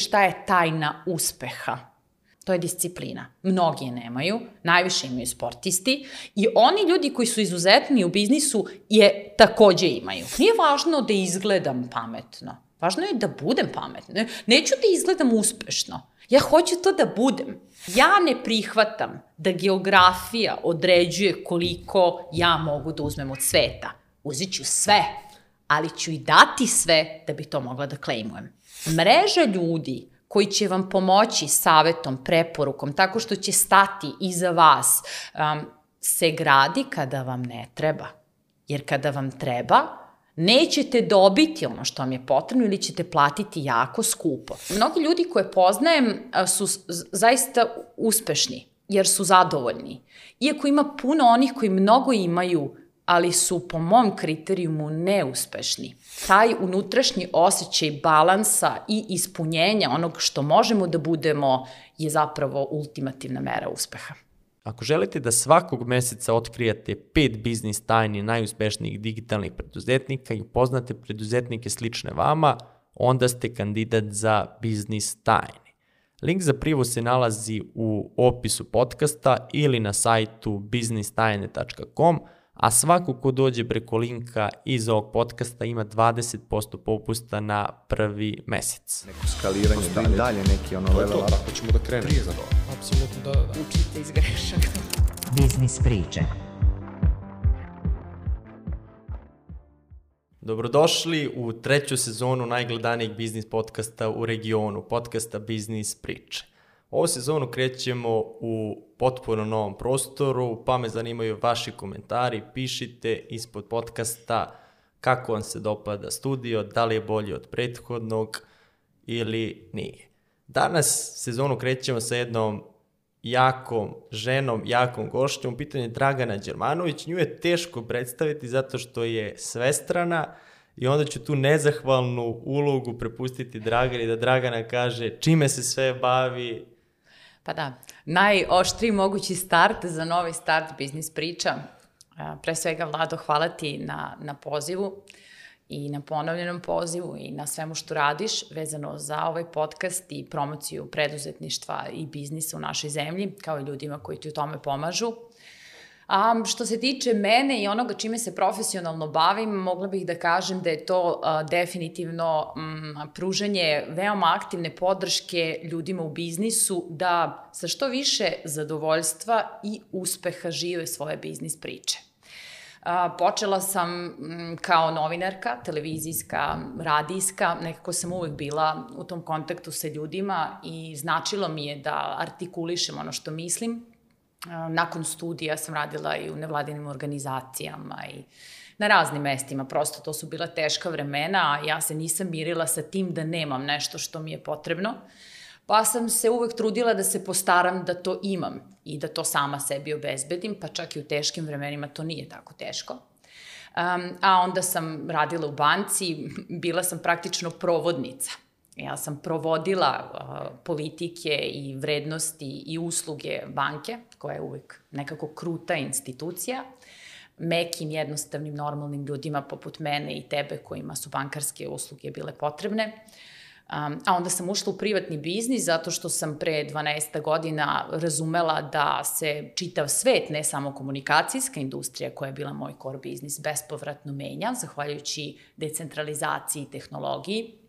Šta je tajna uspeha? To je disciplina. Mnogi je nemaju, najviše imaju sportisti i oni ljudi koji su izuzetni u biznisu je takođe imaju. Nije važno da izgledam pametno. Važno je da budem pametna. Neću da izgledam uspešno. Ja hoću to da budem. Ja ne prihvatam da geografija određuje koliko ja mogu da uzmem od sveta. Uzit ću sve, ali ću i dati sve da bi to mogla da klejmujem. Mreža ljudi koji će vam pomoći savetom, preporukom, tako što će stati iza vas, um, se gradi kada vam ne treba. Jer kada vam treba, nećete dobiti ono što vam je potrebno ili ćete platiti jako skupo. Mnogi ljudi koje poznajem su zaista uspešni jer su zadovoljni. Iako ima puno onih koji mnogo imaju, ali su po mom kriterijumu neuspešni. Taj unutrašnji osjećaj balansa i ispunjenja onog što možemo da budemo je zapravo ultimativna mera uspeha. Ako želite da svakog meseca otkrijete pet biznis tajni najuspešnijih digitalnih preduzetnika i upoznate preduzetnike slične vama, onda ste kandidat za biznis tajni. Link za privu se nalazi u opisu podcasta ili na sajtu biznistajne.com, a svako ko dođe preko linka iz ovog podcasta ima 20% popusta na prvi mesec. Neko skaliranje Postoji dalje, neki ono level up. Ako ćemo da krenemo. Prije za to. Apsolutno da, da. Učite iz grešaka. Biznis priče. Dobrodošli u treću sezonu najgledanijeg biznis podcasta u regionu, podcasta Biznis priče. Ovu sezonu krećemo u potpuno novom prostoru, pa me zanimaju vaši komentari, pišite ispod podcasta kako vam se dopada studio, da li je bolji od prethodnog ili nije. Danas sezonu krećemo sa jednom jakom ženom, jakom gošćom, u pitanju je Dragana Đermanović, nju je teško predstaviti zato što je svestrana i onda ću tu nezahvalnu ulogu prepustiti Dragani da Dragana kaže čime se sve bavi, Pa da, najoštriji mogući start za novi start biznis priča. Pre svega, Vlado, hvala ti na, na pozivu i na ponovljenom pozivu i na svemu što radiš vezano za ovaj podcast i promociju preduzetništva i biznisa u našoj zemlji, kao i ljudima koji ti u tome pomažu. A što se tiče mene i onoga čime se profesionalno bavim, mogla bih da kažem da je to a, definitivno m, pružanje veoma aktivne podrške ljudima u biznisu da sa što više zadovoljstva i uspeha žive svoje biznis priče. A, počela sam m, kao novinarka, televizijska, radijska, nekako sam uvek bila u tom kontaktu sa ljudima i značilo mi je da artikulišem ono što mislim, nakon studija sam radila i u nevladinim organizacijama i na raznim mestima, prosto to su bila teška vremena, a ja se nisam mirila sa tim da nemam nešto što mi je potrebno, pa sam se uvek trudila da se postaram da to imam i da to sama sebi obezbedim, pa čak i u teškim vremenima to nije tako teško. Um, a onda sam radila u banci, bila sam praktično provodnica Ja sam provodila uh, politike i vrednosti i usluge banke, koja je uvek nekako kruta institucija, mekim, jednostavnim, normalnim ljudima poput mene i tebe kojima su bankarske usluge bile potrebne. Um, a onda sam ušla u privatni biznis zato što sam pre 12 godina razumela da se čitav svet, ne samo komunikacijska industrija koja je bila moj core biznis, bespovratno menja, zahvaljujući decentralizaciji i tehnologiji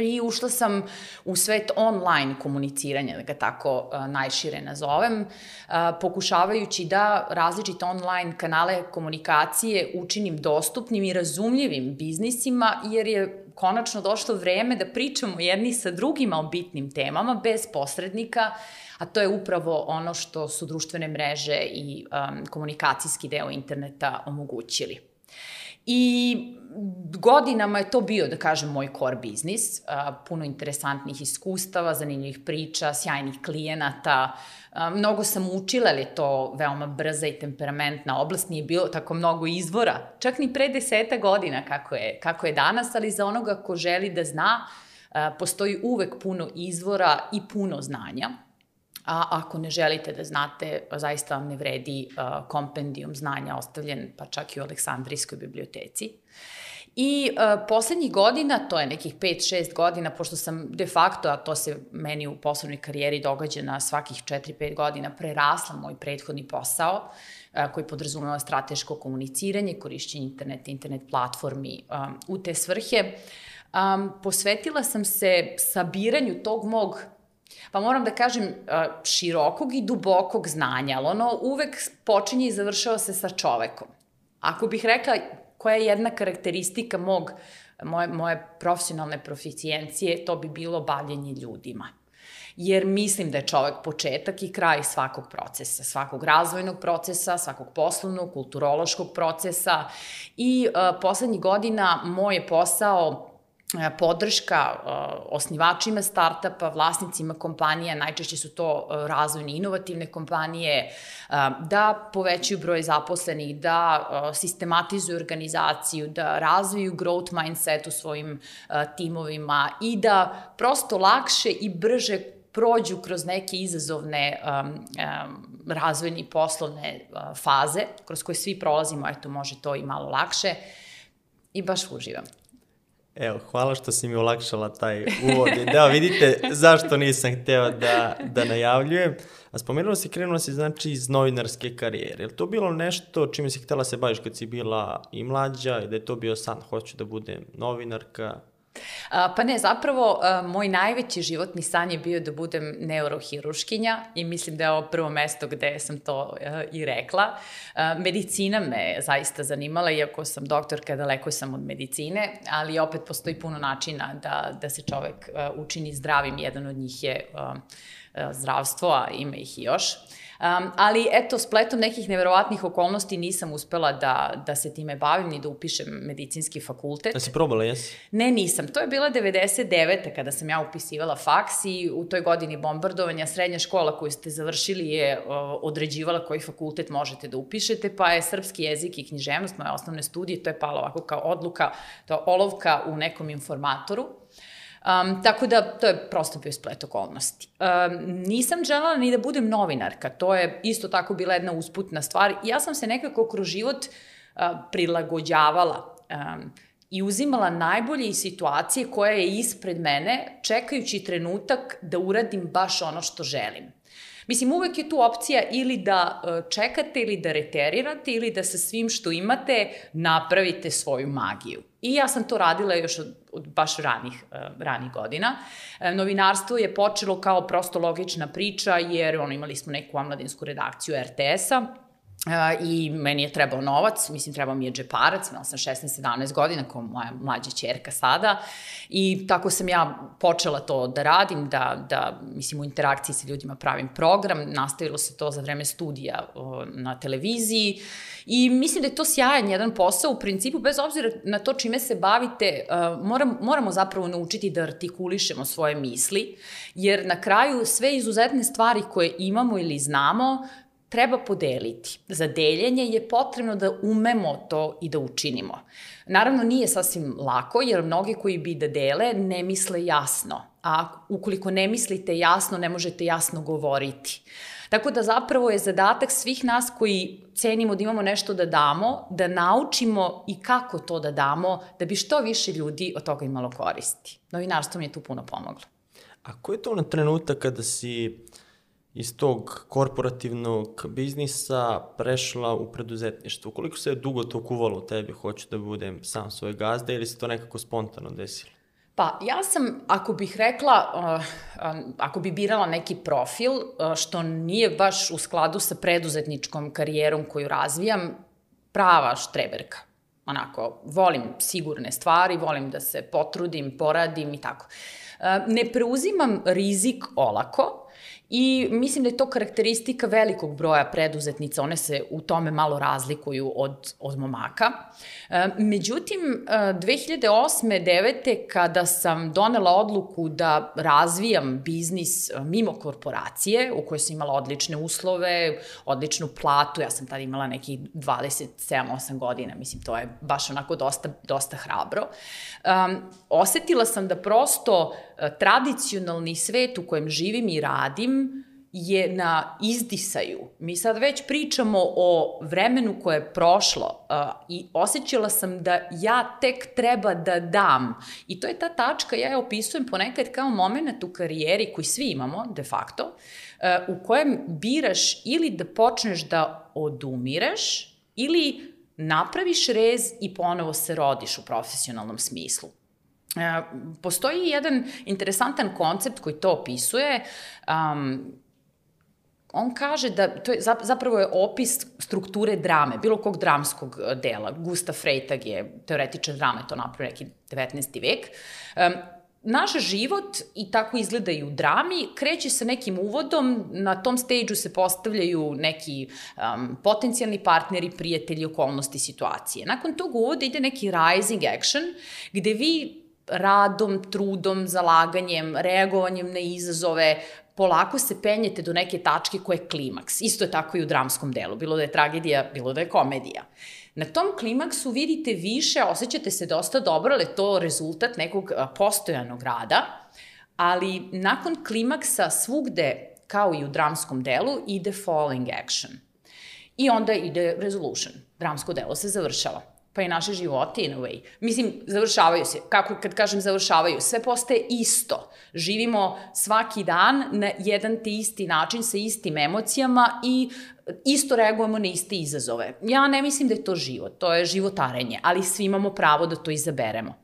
I ušla sam u svet online komuniciranja, da ga tako uh, najšire nazovem, uh, pokušavajući da različite online kanale komunikacije učinim dostupnim i razumljivim biznisima, jer je konačno došlo vreme da pričamo jedni sa drugima o bitnim temama, bez posrednika, a to je upravo ono što su društvene mreže i um, komunikacijski deo interneta omogućili. I godinama je to bio, da kažem, moj core biznis. Puno interesantnih iskustava, zanimljivih priča, sjajnih klijenata. Mnogo sam učila, ali je to veoma brza i temperamentna oblast. Nije bilo tako mnogo izvora. Čak ni pre deseta godina kako je, kako je danas, ali za onoga ko želi da zna, postoji uvek puno izvora i puno znanja a ako ne želite da znate, zaista vam ne vredi uh, kompendijum znanja ostavljen pa čak i u Aleksandrijskoj biblioteci. I uh, poslednjih godina, to je nekih 5-6 godina, pošto sam de facto, a to se meni u poslovnoj karijeri događa na svakih 4-5 godina, prerasla moj prethodni posao, uh, koji podrazumeva strateško komuniciranje, korišćenje internet, internet platformi um, u te svrhe. Um, posvetila sam se sabiranju tog mog pa moram da kažem širokog i dubokog znanja, ali ono uvek počinje i završava se sa čovekom. Ako bih rekla koja je jedna karakteristika mog, moje, moje profesionalne proficijencije, to bi bilo bavljenje ljudima jer mislim da je čovek početak i kraj svakog procesa, svakog razvojnog procesa, svakog poslovnog, kulturološkog procesa i uh, poslednjih godina moj posao E, podrška e, osnivačima startapa, vlasnicima kompanija, najčešće su to e, razvojne inovativne kompanije, da povećaju broj zaposlenih, da sistematizuju organizaciju, da razviju growth mindset u svojim timovima i da prosto lakše i brže prođu kroz neke izazovne um, um, razvojne i poslovne uh, faze, kroz koje svi prolazimo, eto može to i malo lakše i baš uživam. Evo, hvala što si mi olakšala taj uvod. Da, vidite zašto nisam hteo da, da najavljujem. A spomenula si, krenula si znači iz novinarske karijere. Je li to bilo nešto čime si htela se baviš kad si bila i mlađa i da je to bio san, hoću da budem novinarka? Pa ne, zapravo moj najveći životni san je bio da budem neurohiruškinja i mislim da je ovo prvo mesto gde sam to i rekla. Medicina me zaista zanimala, iako sam doktorka, daleko sam od medicine, ali opet postoji puno načina da, da se čovek učini zdravim. Jedan od njih je zdravstvo, a ima ih i još. Um, ali eto, spletom nekih neverovatnih okolnosti nisam uspela da, da se time bavim ni da upišem medicinski fakultet. Da si probala, jesi? Ne, nisam. To je bila 99. kada sam ja upisivala faks i u toj godini bombardovanja srednja škola koju ste završili je uh, određivala koji fakultet možete da upišete, pa je srpski jezik i književnost, moje osnovne studije, to je palo ovako kao odluka, to olovka u nekom informatoru. Um, tako da, to je prosto bio splet okolnosti. Um, nisam želela ni da budem novinarka, to je isto tako bila jedna usputna stvar. Ja sam se nekako kroz život uh, prilagođavala um, i uzimala najbolje iz situacije koja je ispred mene, čekajući trenutak da uradim baš ono što želim. Mislim, uvek je tu opcija ili da uh, čekate ili da reterirate ili da sa svim što imate napravite svoju magiju. I ja sam to radila još od, od baš ranih, uh, ranih godina. Uh, novinarstvo je počelo kao prosto logična priča, jer ono, imali smo neku omladinsku redakciju RTS-a, I meni je trebao novac, mislim trebao mi je džeparac, imala sam 16-17 godina kao moja mlađa čerka sada. I tako sam ja počela to da radim, da, da mislim u interakciji sa ljudima pravim program, nastavilo se to za vreme studija uh, na televiziji. I mislim da je to sjajan jedan posao u principu, bez obzira na to čime se bavite, moram, moramo zapravo naučiti da artikulišemo svoje misli, jer na kraju sve izuzetne stvari koje imamo ili znamo treba podeliti. Za deljenje je potrebno da umemo to i da učinimo. Naravno, nije sasvim lako, jer mnogi koji bi da dele ne misle jasno. A ukoliko ne mislite jasno, ne možete jasno govoriti. Tako da zapravo je zadatak svih nas koji cenimo da imamo nešto da damo, da naučimo i kako to da damo, da bi što više ljudi od toga imalo koristi. Novinarstvo mi je tu puno pomoglo. A ko je to na trenutak kada si iz tog korporativnog biznisa prešla u preduzetništvo? Koliko se je dugo to kuvalo u tebi, hoću da budem sam svoj gazda ili se to nekako spontano desilo? Pa, ja sam, ako bih rekla, uh, ako bi birala neki profil, uh, što nije baš u skladu sa preduzetničkom karijerom koju razvijam, prava štreberka. Onako, volim sigurne stvari, volim da se potrudim, poradim i tako. Uh, ne preuzimam rizik olako, I mislim da je to karakteristika velikog broja preduzetnica, one se u tome malo razlikuju od, od momaka. E, međutim, 2008. 2009. kada sam donela odluku da razvijam biznis e, mimo korporacije, u kojoj sam imala odlične uslove, odličnu platu, ja sam tada imala nekih 27-8 godina, mislim, to je baš onako dosta, dosta hrabro, osetila sam da prosto tradicionalni svet u kojem živim i radim je na izdisaju. Mi sad već pričamo o vremenu koje je prošlo uh, i osjećala sam da ja tek treba da dam. I to je ta tačka, ja je opisujem ponekad kao moment u karijeri koji svi imamo, de facto, uh, u kojem biraš ili da počneš da odumireš ili napraviš rez i ponovo se rodiš u profesionalnom smislu. E, postoji jedan interesantan koncept koji to opisuje. Um, on kaže da to je zapravo je opis strukture drame, bilo kog dramskog e, dela. Gustav Freytag je teoretičan drame, to napravio neki 19. vek. Um, naš život, i tako izgleda i u drami, kreće sa nekim uvodom, na tom stage se postavljaju neki um, potencijalni partneri, prijatelji, okolnosti, situacije. Nakon tog uvoda ide neki rising action, gde vi radom, trudom, zalaganjem, reagovanjem na izazove, polako se penjete do neke tačke koje je klimaks. Isto je tako i u dramskom delu, bilo da je tragedija, bilo da je komedija. Na tom klimaksu vidite više, osjećate se dosta dobro, ali to rezultat nekog postojanog rada, ali nakon klimaksa svugde, kao i u dramskom delu, ide falling action. I onda ide resolution. Dramsko delo se završava pa i naše živote in a way. Mislim, završavaju se. Kako kad kažem završavaju? Sve postaje isto. Živimo svaki dan na jedan te isti način sa istim emocijama i isto reagujemo na iste izazove. Ja ne mislim da je to život, to je životarenje, ali svi imamo pravo da to izaberemo.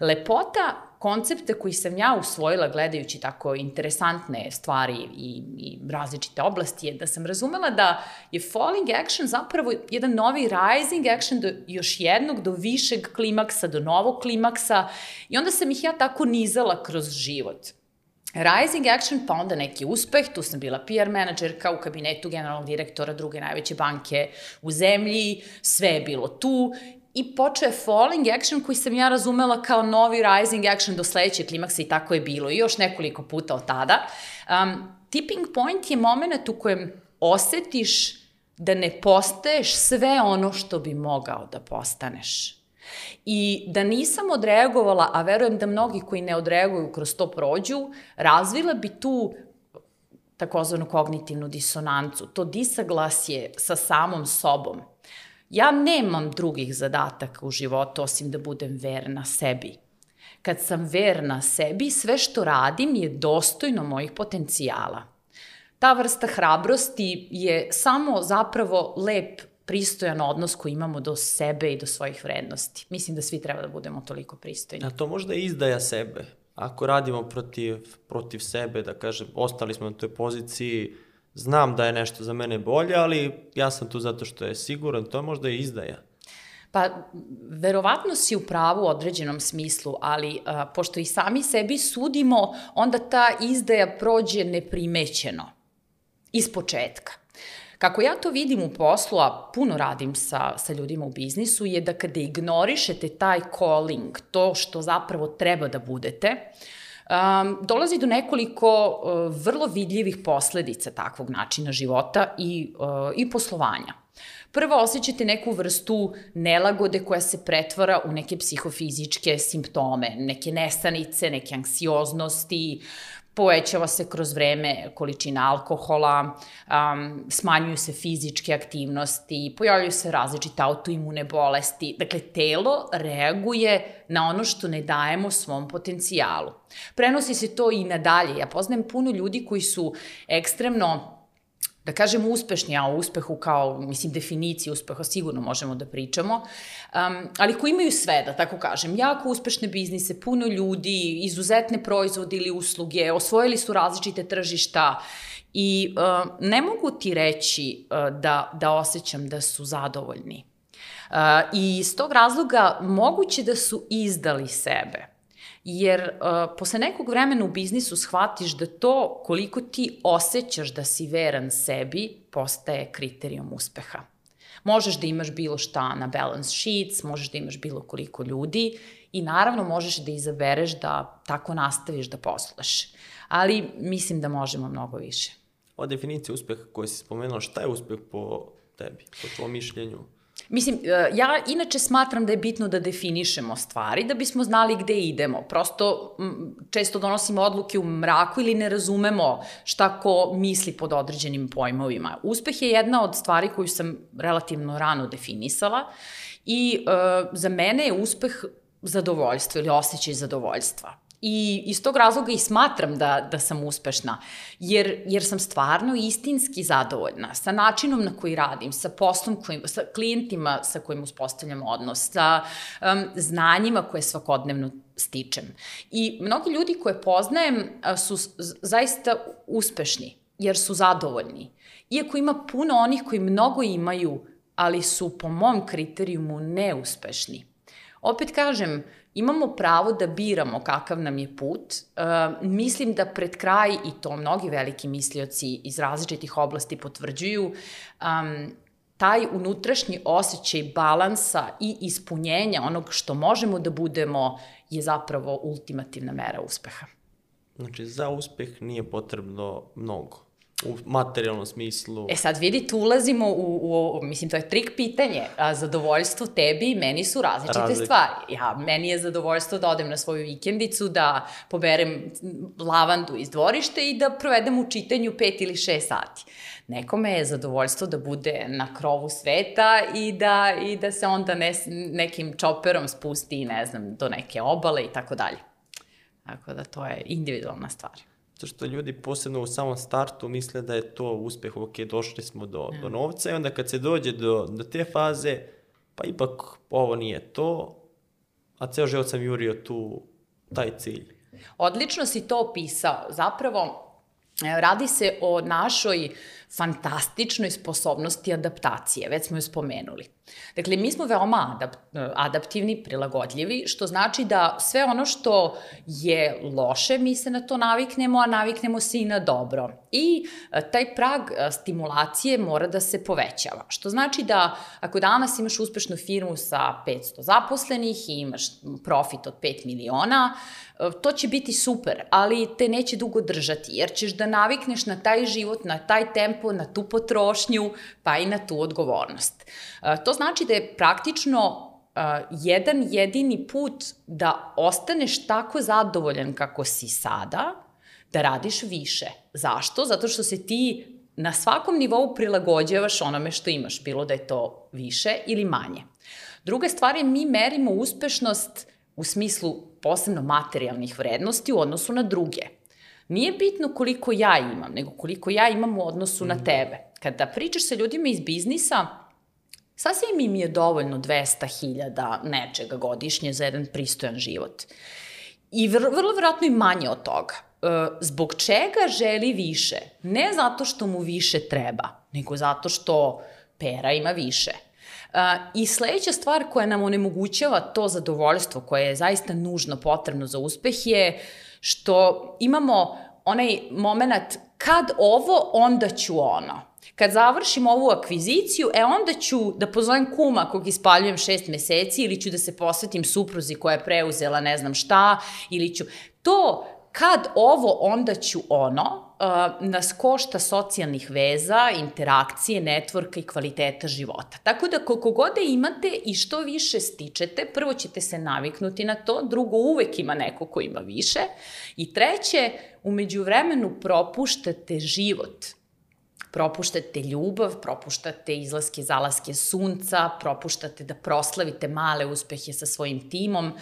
Lepota koncepte koji sam ja usvojila gledajući tako interesantne stvari i, i različite oblasti je da sam razumela da je falling action zapravo jedan novi rising action do još jednog, do višeg klimaksa, do novog klimaksa i onda sam ih ja tako nizala kroz život. Rising action, pa onda neki uspeh, tu sam bila PR menadžerka u kabinetu generalnog direktora druge najveće banke u zemlji, sve je bilo tu i počeo je falling action koji sam ja razumela kao novi rising action do sledećeg klimaksa i tako je bilo i još nekoliko puta od tada. Um, tipping point je moment u kojem osetiš da ne postaješ sve ono što bi mogao da postaneš. I da nisam odreagovala, a verujem da mnogi koji ne odreaguju kroz to prođu, razvila bi tu takozvanu kognitivnu disonancu, to disaglasje sa samom sobom. Ja nemam drugih zadataka u životu osim da budem verna sebi. Kad sam verna sebi, sve što radim je dostojno mojih potencijala. Ta vrsta hrabrosti je samo zapravo lep, pristojan odnos koji imamo do sebe i do svojih vrednosti. Mislim da svi treba da budemo toliko pristojni. A to možda je izdaja sebe. Ako radimo protiv, protiv sebe, da kažem, ostali smo na toj poziciji, znam da je nešto za mene bolje, ali ja sam tu zato što je siguran, to je možda i izdaja. Pa, verovatno si u pravu u određenom smislu, ali a, pošto i sami sebi sudimo, onda ta izdaja prođe neprimećeno, iz početka. Kako ja to vidim u poslu, a puno radim sa, sa ljudima u biznisu, je da kada ignorišete taj calling, to što zapravo treba da budete, uh, um, dolazi do nekoliko uh, vrlo vidljivih posledica takvog načina života i, uh, i poslovanja. Prvo, osjećate neku vrstu nelagode koja se pretvara u neke psihofizičke simptome, neke nesanice, neke anksioznosti, povećava se kroz vreme količina alkohola, um, smanjuju se fizičke aktivnosti, pojavljaju se različite autoimune bolesti. Dakle, telo reaguje na ono što ne dajemo svom potencijalu. Prenosi se to i nadalje. Ja poznajem puno ljudi koji su ekstremno da kažem uspešni, a o uspehu kao, mislim, definiciji uspeha sigurno možemo da pričamo, um, ali koji imaju sve, da tako kažem, jako uspešne biznise, puno ljudi, izuzetne proizvode ili usluge, osvojili su različite tržišta i uh, ne mogu ti reći uh, da, da osjećam da su zadovoljni. Uh, I iz tog razloga moguće da su izdali sebe jer uh, posle nekog vremena u biznisu shvatiš da to koliko ti osjećaš da si veran sebi postaje kriterijum uspeha. Možeš da imaš bilo šta na balance sheets, možeš da imaš bilo koliko ljudi i naravno možeš da izabereš da tako nastaviš da posluješ. Ali mislim da možemo mnogo više. Ova definicija uspeha koju si spomenula, šta je uspeh po tebi, po tvojom mišljenju? Mislim, e, ja inače smatram da je bitno da definišemo stvari, da bismo znali gde idemo. Prosto često donosimo odluke u mraku ili ne razumemo šta ko misli pod određenim pojmovima. Uspeh je jedna od stvari koju sam relativno rano definisala i e, za mene je uspeh zadovoljstvo ili osjećaj zadovoljstva. I iz tog razloga i smatram da, da sam uspešna, jer, jer sam stvarno istinski zadovoljna sa načinom na koji radim, sa poslom, kojim, sa klijentima sa kojim uspostavljam odnos, sa um, znanjima koje svakodnevno stičem. I mnogi ljudi koje poznajem su zaista uspešni, jer su zadovoljni. Iako ima puno onih koji mnogo imaju, ali su po mom kriterijumu neuspešni. Opet kažem, imamo pravo da biramo kakav nam je put. Uh, mislim da pred kraj, i to mnogi veliki mislioci iz različitih oblasti potvrđuju, um, taj unutrašnji osjećaj balansa i ispunjenja onog što možemo da budemo je zapravo ultimativna mera uspeha. Znači, za uspeh nije potrebno mnogo u materijalnom smislu. E sad vidi, tu ulazimo u, u, mislim, to je trik pitanje. A, zadovoljstvo tebi i meni su različite Razlik. stvari. Ja, meni je zadovoljstvo da odem na svoju vikendicu, da poberem lavandu iz dvorište i da provedem u čitanju pet ili šest sati. Nekome je zadovoljstvo da bude na krovu sveta i da, i da se onda ne, nekim čoperom spusti, ne znam, do neke obale i tako dalje. Tako da to je individualna stvar. Zato što ljudi posebno u samom startu misle da je to uspeh, ok, došli smo do, do novca i onda kad se dođe do, do te faze, pa ipak ovo nije to, a ceo život sam jurio tu taj cilj. Odlično si to opisao. Zapravo, e, radi se o našoj fantastičnoj sposobnosti adaptacije, već smo ju spomenuli. Dakle, mi smo veoma adapt, adaptivni, prilagodljivi, što znači da sve ono što je loše, mi se na to naviknemo, a naviknemo se i na dobro. I e, taj prag e, stimulacije mora da se povećava. Što znači da ako danas imaš uspešnu firmu sa 500 zaposlenih i imaš profit od 5 miliona, e, to će biti super, ali te neće dugo držati, jer ćeš da navikneš na taj život, na taj tempo, na tu potrošnju, pa i na tu odgovornost. To znači da je praktično uh, jedan jedini put da ostaneš tako zadovoljan kako si sada, da radiš više. Zašto? Zato što se ti na svakom nivou prilagođavaš onome što imaš, bilo da je to više ili manje. Druga stvar je mi merimo uspešnost u smislu posebno materijalnih vrednosti u odnosu na druge. Nije bitno koliko ja imam, nego koliko ja imam u odnosu na tebe. Kada pričaš sa ljudima iz biznisa, Sasvim im je dovoljno 200.000 nečega godišnje za jedan pristojan život. I vrlo, vrlo vjerojatno i manje od toga. E, zbog čega želi više? Ne zato što mu više treba, nego zato što pera ima više. E, I sledeća stvar koja nam onemogućava to zadovoljstvo koje je zaista nužno potrebno za uspeh je što imamo onaj moment kad ovo, onda ću ono. Kad završim ovu akviziciju, e onda ću da pozovem kuma kog ispaljujem šest meseci ili ću da se posvetim supruzi koja je preuzela ne znam šta ili ću... To kad ovo, onda ću ono, uh, nas košta socijalnih veza, interakcije, netvorka i kvaliteta života. Tako da koliko god da imate i što više stičete, prvo ćete se naviknuti na to, drugo uvek ima neko ko ima više i treće, umeđu vremenu propuštate život propuštate ljubav, propuštate izlaske, zalaske sunca, propuštate da proslavite male uspehe sa svojim timom,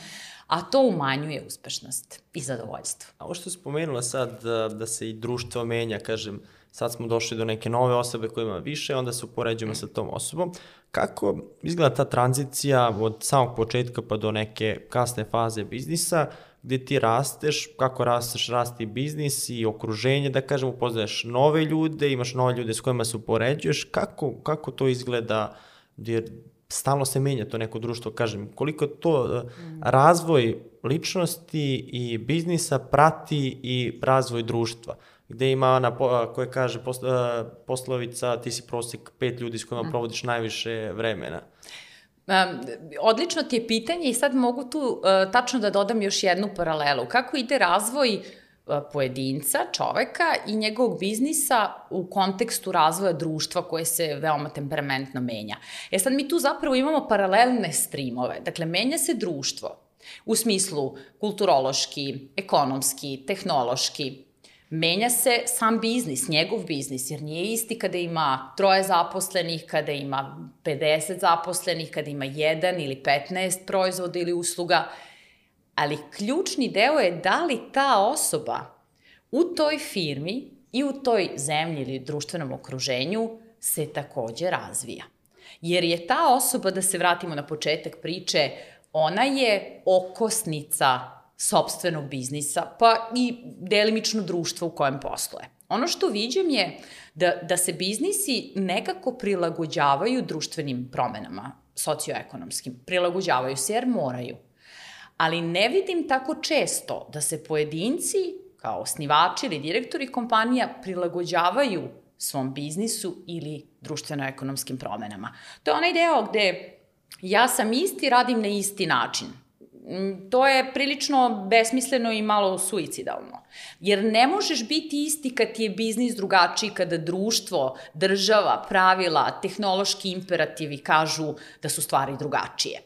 a to umanjuje uspešnost i zadovoljstvo. A ovo što spomenula sad da, da se i društvo menja, kažem, sad smo došli do neke nove osobe koja ima više, onda se upoređujemo sa tom osobom. Kako izgleda ta tranzicija od samog početka pa do neke kasne faze biznisa, gde ti rasteš, kako rasteš, rasti biznis i okruženje, da kažem, upoznaješ nove ljude, imaš nove ljude s kojima se upoređuješ, kako, kako to izgleda, jer stalno se menja to neko društvo, kažem, koliko to mm. razvoj ličnosti i biznisa prati i razvoj društva, gde ima ona koja kaže poslovica ti si prosjek pet ljudi s kojima mm. provodiš najviše vremena. Um, odlično ti je pitanje i sad mogu tu uh, tačno da dodam još jednu paralelu. Kako ide razvoj pojedinca, čoveka i njegovog biznisa u kontekstu razvoja društva koje se veoma temperamentno menja. E sad mi tu zapravo imamo paralelne streamove. Dakle, menja se društvo u smislu kulturološki, ekonomski, tehnološki, menja se sam biznis, njegov biznis, jer nije isti kada ima troje zaposlenih, kada ima 50 zaposlenih, kada ima jedan ili 15 proizvoda ili usluga, ali ključni deo je da li ta osoba u toj firmi i u toj zemlji ili društvenom okruženju se takođe razvija. Jer je ta osoba, da se vratimo na početak priče, ona je okosnica sobstvenog biznisa, pa i delimično društva u kojem posluje. Ono što viđem je da, da se biznisi nekako prilagođavaju društvenim promenama, socioekonomskim. Prilagođavaju se jer moraju. Ali ne vidim tako često da se pojedinci, kao osnivači ili direktori kompanija, prilagođavaju svom biznisu ili društveno-ekonomskim promenama. To je onaj deo gde ja sam isti, radim na isti način. To je prilično besmisleno i malo suicidalno. Jer ne možeš biti isti kad ti je biznis drugačiji, kada društvo, država, pravila, tehnološki imperativi kažu da su stvari drugačije.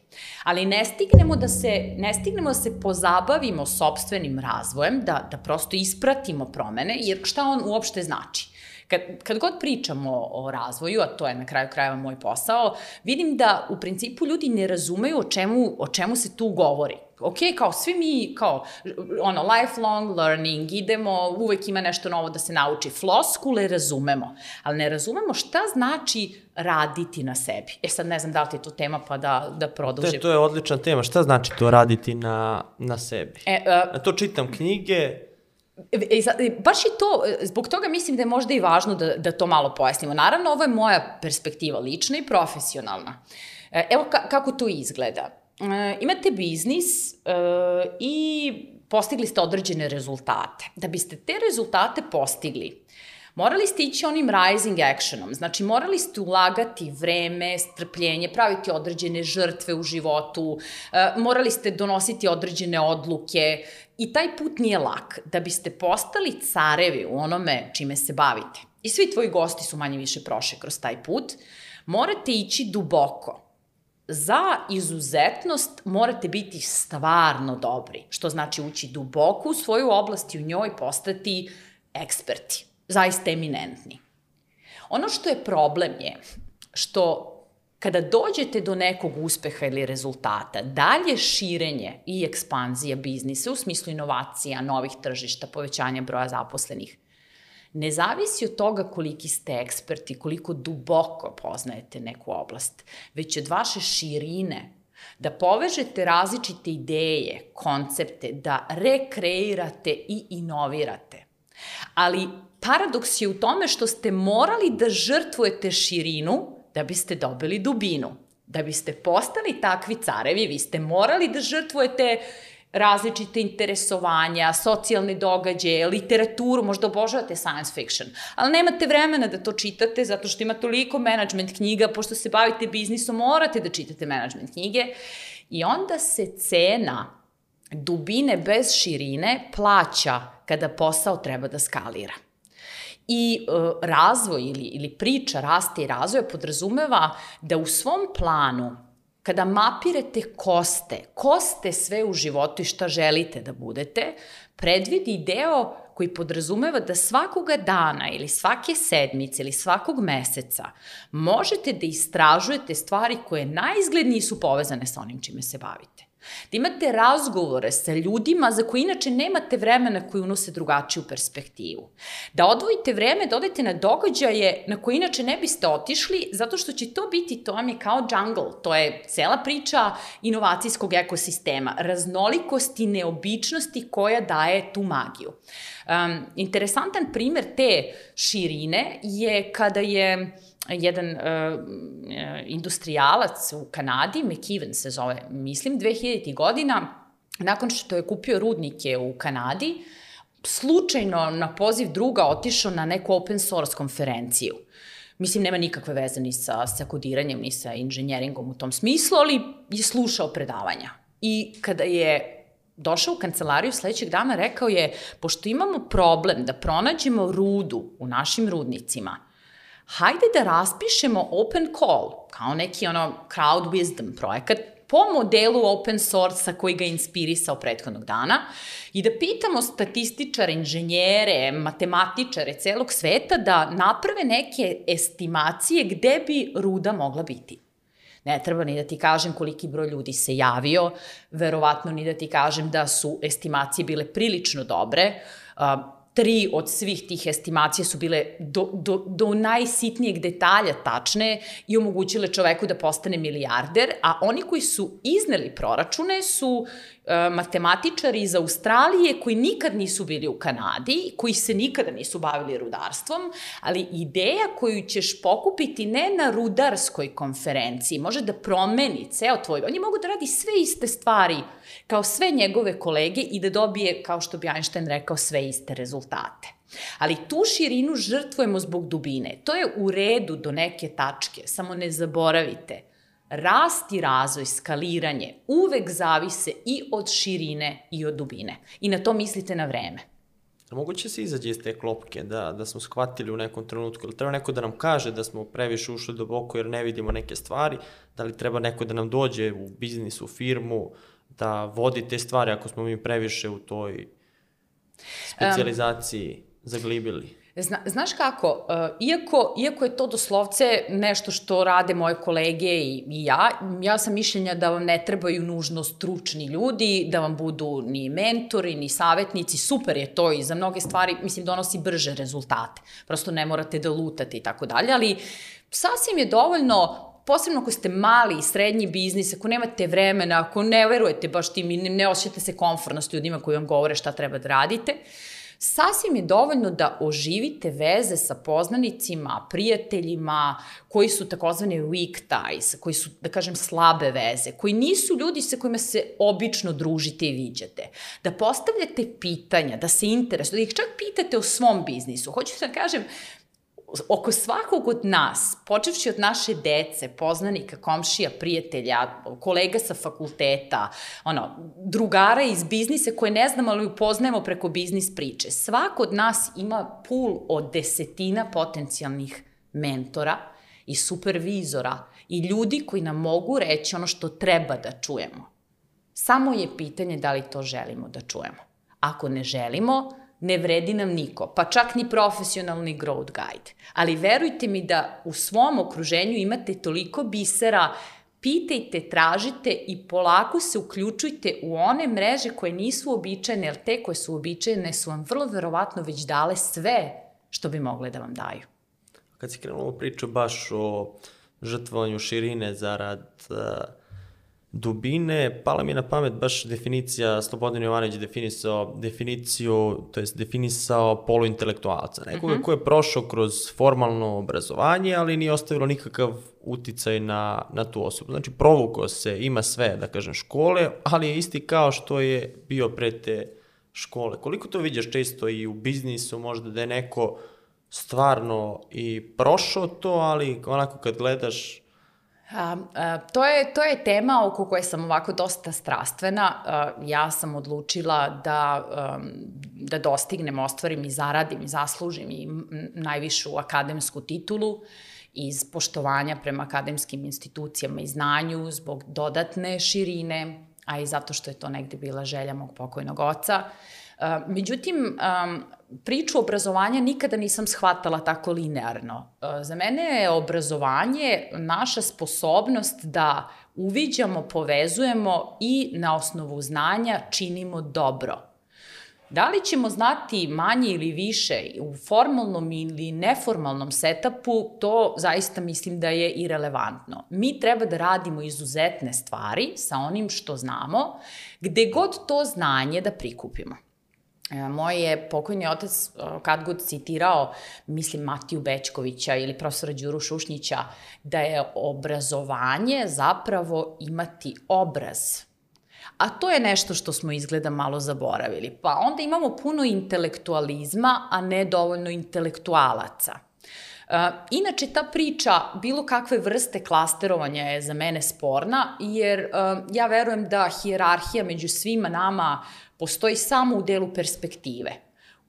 Ali ne stignemo da se, ne stignemo da se pozabavimo sobstvenim razvojem, da, da prosto ispratimo promene, jer šta on uopšte znači? Kad, kad god pričamo o razvoju, a to je na kraju krajeva moj posao, vidim da u principu ljudi ne razumeju o čemu, o čemu se tu govori. Ok, kao svi mi, kao ono, lifelong learning, idemo, uvek ima nešto novo da se nauči. Floskule razumemo, ali ne razumemo šta znači raditi na sebi. E sad ne znam da li ti je to tema pa da, da produžim. Te, to je odlična tema. Šta znači to raditi na, na sebi? E, uh, to čitam knjige, E, baš i to, zbog toga mislim da je možda i važno da, da to malo pojasnimo. Naravno, ovo je moja perspektiva, lična i profesionalna. E, evo ka, kako to izgleda. E, imate biznis e, i postigli ste određene rezultate. Da biste te rezultate postigli, morali ste ići onim rising actionom, znači morali ste ulagati vreme, strpljenje, praviti određene žrtve u životu, e, morali ste donositi određene odluke i taj put nije lak. Da biste postali carevi u onome čime se bavite, i svi tvoji gosti su manje više prošli kroz taj put, morate ići duboko. Za izuzetnost morate biti stvarno dobri, što znači ući duboko u svoju oblast i u njoj postati eksperti zaista eminentni. Ono što je problem je što kada dođete do nekog uspeha ili rezultata, dalje širenje i ekspanzija biznisa u smislu inovacija, novih tržišta, povećanja broja zaposlenih, ne zavisi od toga koliki ste eksperti, koliko duboko poznajete neku oblast, već od vaše širine, da povežete različite ideje, koncepte, da rekreirate i inovirate. Ali paradoks je u tome što ste morali da žrtvujete širinu da biste dobili dubinu. Da biste postali takvi carevi, vi ste morali da žrtvujete različite interesovanja, socijalne događaje, literaturu, možda obožavate science fiction, ali nemate vremena da to čitate zato što ima toliko management knjiga, pošto se bavite biznisom, morate da čitate management knjige i onda se cena dubine bez širine plaća kada posao treba da skalira. I e, razvoj ili, ili priča raste i razvoja podrazumeva da u svom planu kada mapirete koste, koste sve u životu i šta želite da budete, predvidi deo koji podrazumeva da svakoga dana ili svake sedmice ili svakog meseca možete da istražujete stvari koje najizgled nisu povezane sa onim čime se bavite. Da imate razgovore sa ljudima za koje inače nemate vremena koji unose drugačiju perspektivu. Da odvojite vreme da odete na događaje na koje inače ne biste otišli, zato što će to biti, to vam je kao jungle, to je cela priča inovacijskog ekosistema, raznolikosti, neobičnosti koja daje tu magiju. Um, interesantan primer te širine je kada je jedan uh, industrijalac u Kanadi, McKeven se zove, mislim, 2000. godina, nakon što je kupio rudnike u Kanadi, slučajno na poziv druga otišao na neku open source konferenciju. Mislim, nema nikakve veze ni sa, sa kodiranjem, ni sa inženjeringom u tom smislu, ali je slušao predavanja. I kada je došao u kancelariju sledećeg dana, rekao je, pošto imamo problem da pronađemo rudu u našim rudnicima, hajde da raspišemo open call, kao neki ono crowd wisdom projekat, po modelu open source-a koji ga je inspirisao prethodnog dana i da pitamo statističare, inženjere, matematičare celog sveta da naprave neke estimacije gde bi ruda mogla biti. Ne treba ni da ti kažem koliki broj ljudi se javio, verovatno ni da ti kažem da su estimacije bile prilično dobre. Tri od svih tih estimacija su bile do, do, do najsitnijeg detalja tačne i omogućile čoveku da postane milijarder, a oni koji su izneli proračune su e, matematičari iz Australije koji nikad nisu bili u Kanadi, koji se nikada nisu bavili rudarstvom, ali ideja koju ćeš pokupiti ne na rudarskoj konferenciji, može da promeni ceo tvoj... Oni mogu da radi sve iste stvari kao sve njegove kolege i da dobije, kao što bi Einstein rekao, sve iste rezultate. Ali tu širinu žrtvujemo zbog dubine. To je u redu do neke tačke, samo ne zaboravite. Rast i razvoj, skaliranje uvek zavise i od širine i od dubine. I na to mislite na vreme. Moguće se izađe iz te klopke, da, da smo shvatili u nekom trenutku, ili treba neko da nam kaže da smo previše ušli duboko jer ne vidimo neke stvari, da li treba neko da nam dođe u biznis, u firmu, da vodi te stvari ako smo mi previše u toj specializaciji um, zaglibili. Zna, znaš kako, uh, iako, iako je to doslovce nešto što rade moje kolege i, i ja, ja sam mišljenja da vam ne trebaju nužno stručni ljudi, da vam budu ni mentori, ni savetnici, super je to i za mnoge stvari, mislim, donosi brže rezultate. Prosto ne morate da lutate i tako dalje, ali sasvim je dovoljno posebno ako ste mali i srednji biznis, ako nemate vremena, ako ne verujete baš tim i ne osjećate se komfortno s ljudima koji vam govore šta treba da radite, sasvim je dovoljno da oživite veze sa poznanicima, prijateljima, koji su takozvane weak ties, koji su, da kažem, slabe veze, koji nisu ljudi sa kojima se obično družite i viđate. Da postavljate pitanja, da se interesujete, da ih čak pitate o svom biznisu. Hoću da kažem, oko svakog od nas, počevši od naše dece, poznanika, komšija, prijatelja, kolega sa fakulteta, ono, drugara iz biznisa koje ne znamo, ali upoznajemo preko biznis priče. Svako od nas ima pul od desetina potencijalnih mentora i supervizora i ljudi koji nam mogu reći ono što treba da čujemo. Samo je pitanje da li to želimo da čujemo. Ako ne želimo, ne vredi nam niko, pa čak ni profesionalni growth guide. Ali verujte mi da u svom okruženju imate toliko bisera, pitajte, tražite i polako se uključujte u one mreže koje nisu običajne, jer te koje su običajne su vam vrlo verovatno već dale sve što bi mogle da vam daju. Kad si krenuo priču baš o žrtvovanju širine zarad uh, dubine, pala mi je na pamet baš definicija, Slobodan Jovanović definisao definiciju, to jest definisao poluintelektualca, nekoga mm -hmm. ko je prošao kroz formalno obrazovanje, ali nije ostavilo nikakav uticaj na, na tu osobu. Znači, provukao se, ima sve, da kažem, škole, ali je isti kao što je bio pre te škole. Koliko to vidiš često i u biznisu, možda da je neko stvarno i prošao to, ali onako kad gledaš A, a, to, je, to je tema oko koje sam ovako dosta strastvena. A, ja sam odlučila da, a, da dostignem, ostvarim i zaradim i zaslužim i najvišu akademsku titulu iz poštovanja prema akademskim institucijama i znanju zbog dodatne širine, a i zato što je to negde bila želja mog pokojnog oca. Međutim, priču obrazovanja nikada nisam shvatala tako linearno. Za mene je obrazovanje naša sposobnost da uviđamo, povezujemo i na osnovu znanja činimo dobro. Da li ćemo znati manje ili više u formalnom ili neformalnom setupu, to zaista mislim da je irelevantno. Mi treba da radimo izuzetne stvari sa onim što znamo, gde god to znanje da prikupimo. E, moj je pokojni otac e, kad god citirao, mislim Matiju Bečkovića ili profesora Đuru Šušnjića, da je obrazovanje zapravo imati obraz. A to je nešto što smo izgleda malo zaboravili. Pa onda imamo puno intelektualizma, a ne dovoljno intelektualaca. inače, ta priča bilo kakve vrste klasterovanja je za mene sporna, jer uh, ja verujem da hijerarhija među svima nama postoji samo u delu perspektive.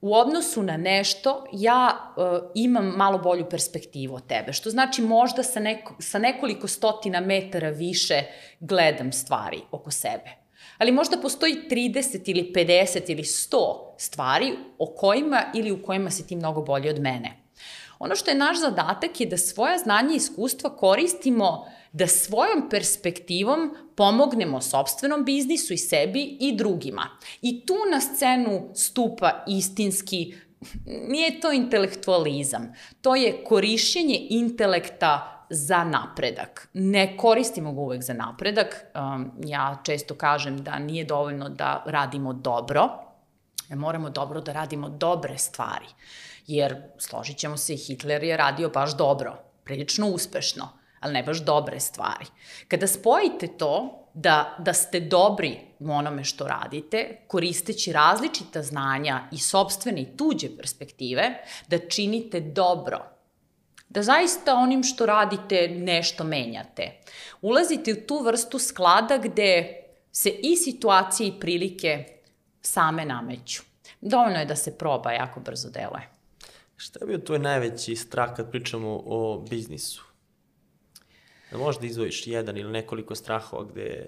U odnosu na nešto, ja uh, imam malo bolju perspektivu od tebe, što znači možda sa, neko, sa nekoliko stotina metara više gledam stvari oko sebe ali možda postoji 30 ili 50 ili 100 stvari o kojima ili u kojima si ti mnogo bolji od mene. Ono što je naš zadatak je da svoja znanja i iskustva koristimo da svojom perspektivom pomognemo sobstvenom biznisu i sebi i drugima. I tu na scenu stupa istinski nije to intelektualizam, to je korišćenje intelekta za napredak. Ne koristimo ga uvek za napredak. Um, ja često kažem da nije dovoljno da radimo dobro, moramo dobro da radimo dobre stvari. Jer, složit ćemo se, Hitler je radio baš dobro, prilično uspešno, ali ne baš dobre stvari. Kada spojite to da, da ste dobri u onome što radite, koristeći različita znanja i sobstvene i tuđe perspektive, da činite dobro da zaista onim što radite nešto menjate. Ulazite u tu vrstu sklada gde se i situacije i prilike same nameću. Dovoljno je da se proba, jako brzo deluje. Šta je bio tvoj najveći strah kad pričamo o biznisu? Da možda izvojiš jedan ili nekoliko strahova gde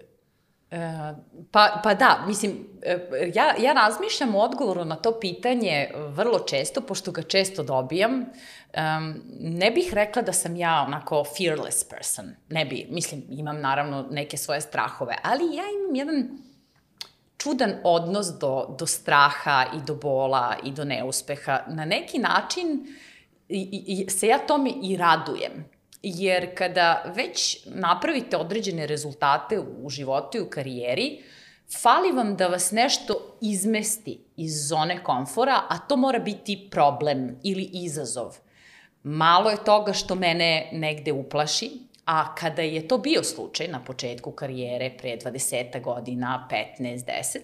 E, pa, pa da, mislim, e, ja, ja razmišljam o odgovoru na to pitanje vrlo često, pošto ga često dobijam. Um, ne bih rekla da sam ja onako fearless person. Ne bi, mislim, imam naravno neke svoje strahove, ali ja imam jedan čudan odnos do, do straha i do bola i do neuspeha. Na neki način i, i, se ja tome i radujem jer kada već napravite određene rezultate u životu i u karijeri, fali vam da vas nešto izmesti iz zone komfora, a to mora biti problem ili izazov. Malo je toga što mene negde uplaši, a kada je to bio slučaj na početku karijere, pre 20 godina, 15, 10,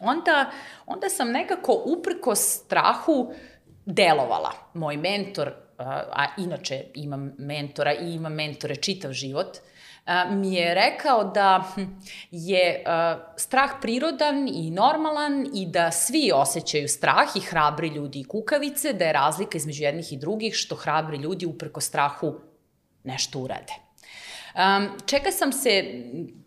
onda, onda sam nekako uprko strahu delovala. Moj mentor a inače imam mentora i imam mentore čitav život, mi je rekao da je strah prirodan i normalan i da svi osjećaju strah i hrabri ljudi i kukavice, da je razlika između jednih i drugih što hrabri ljudi upreko strahu nešto urade. Um, čeka sam se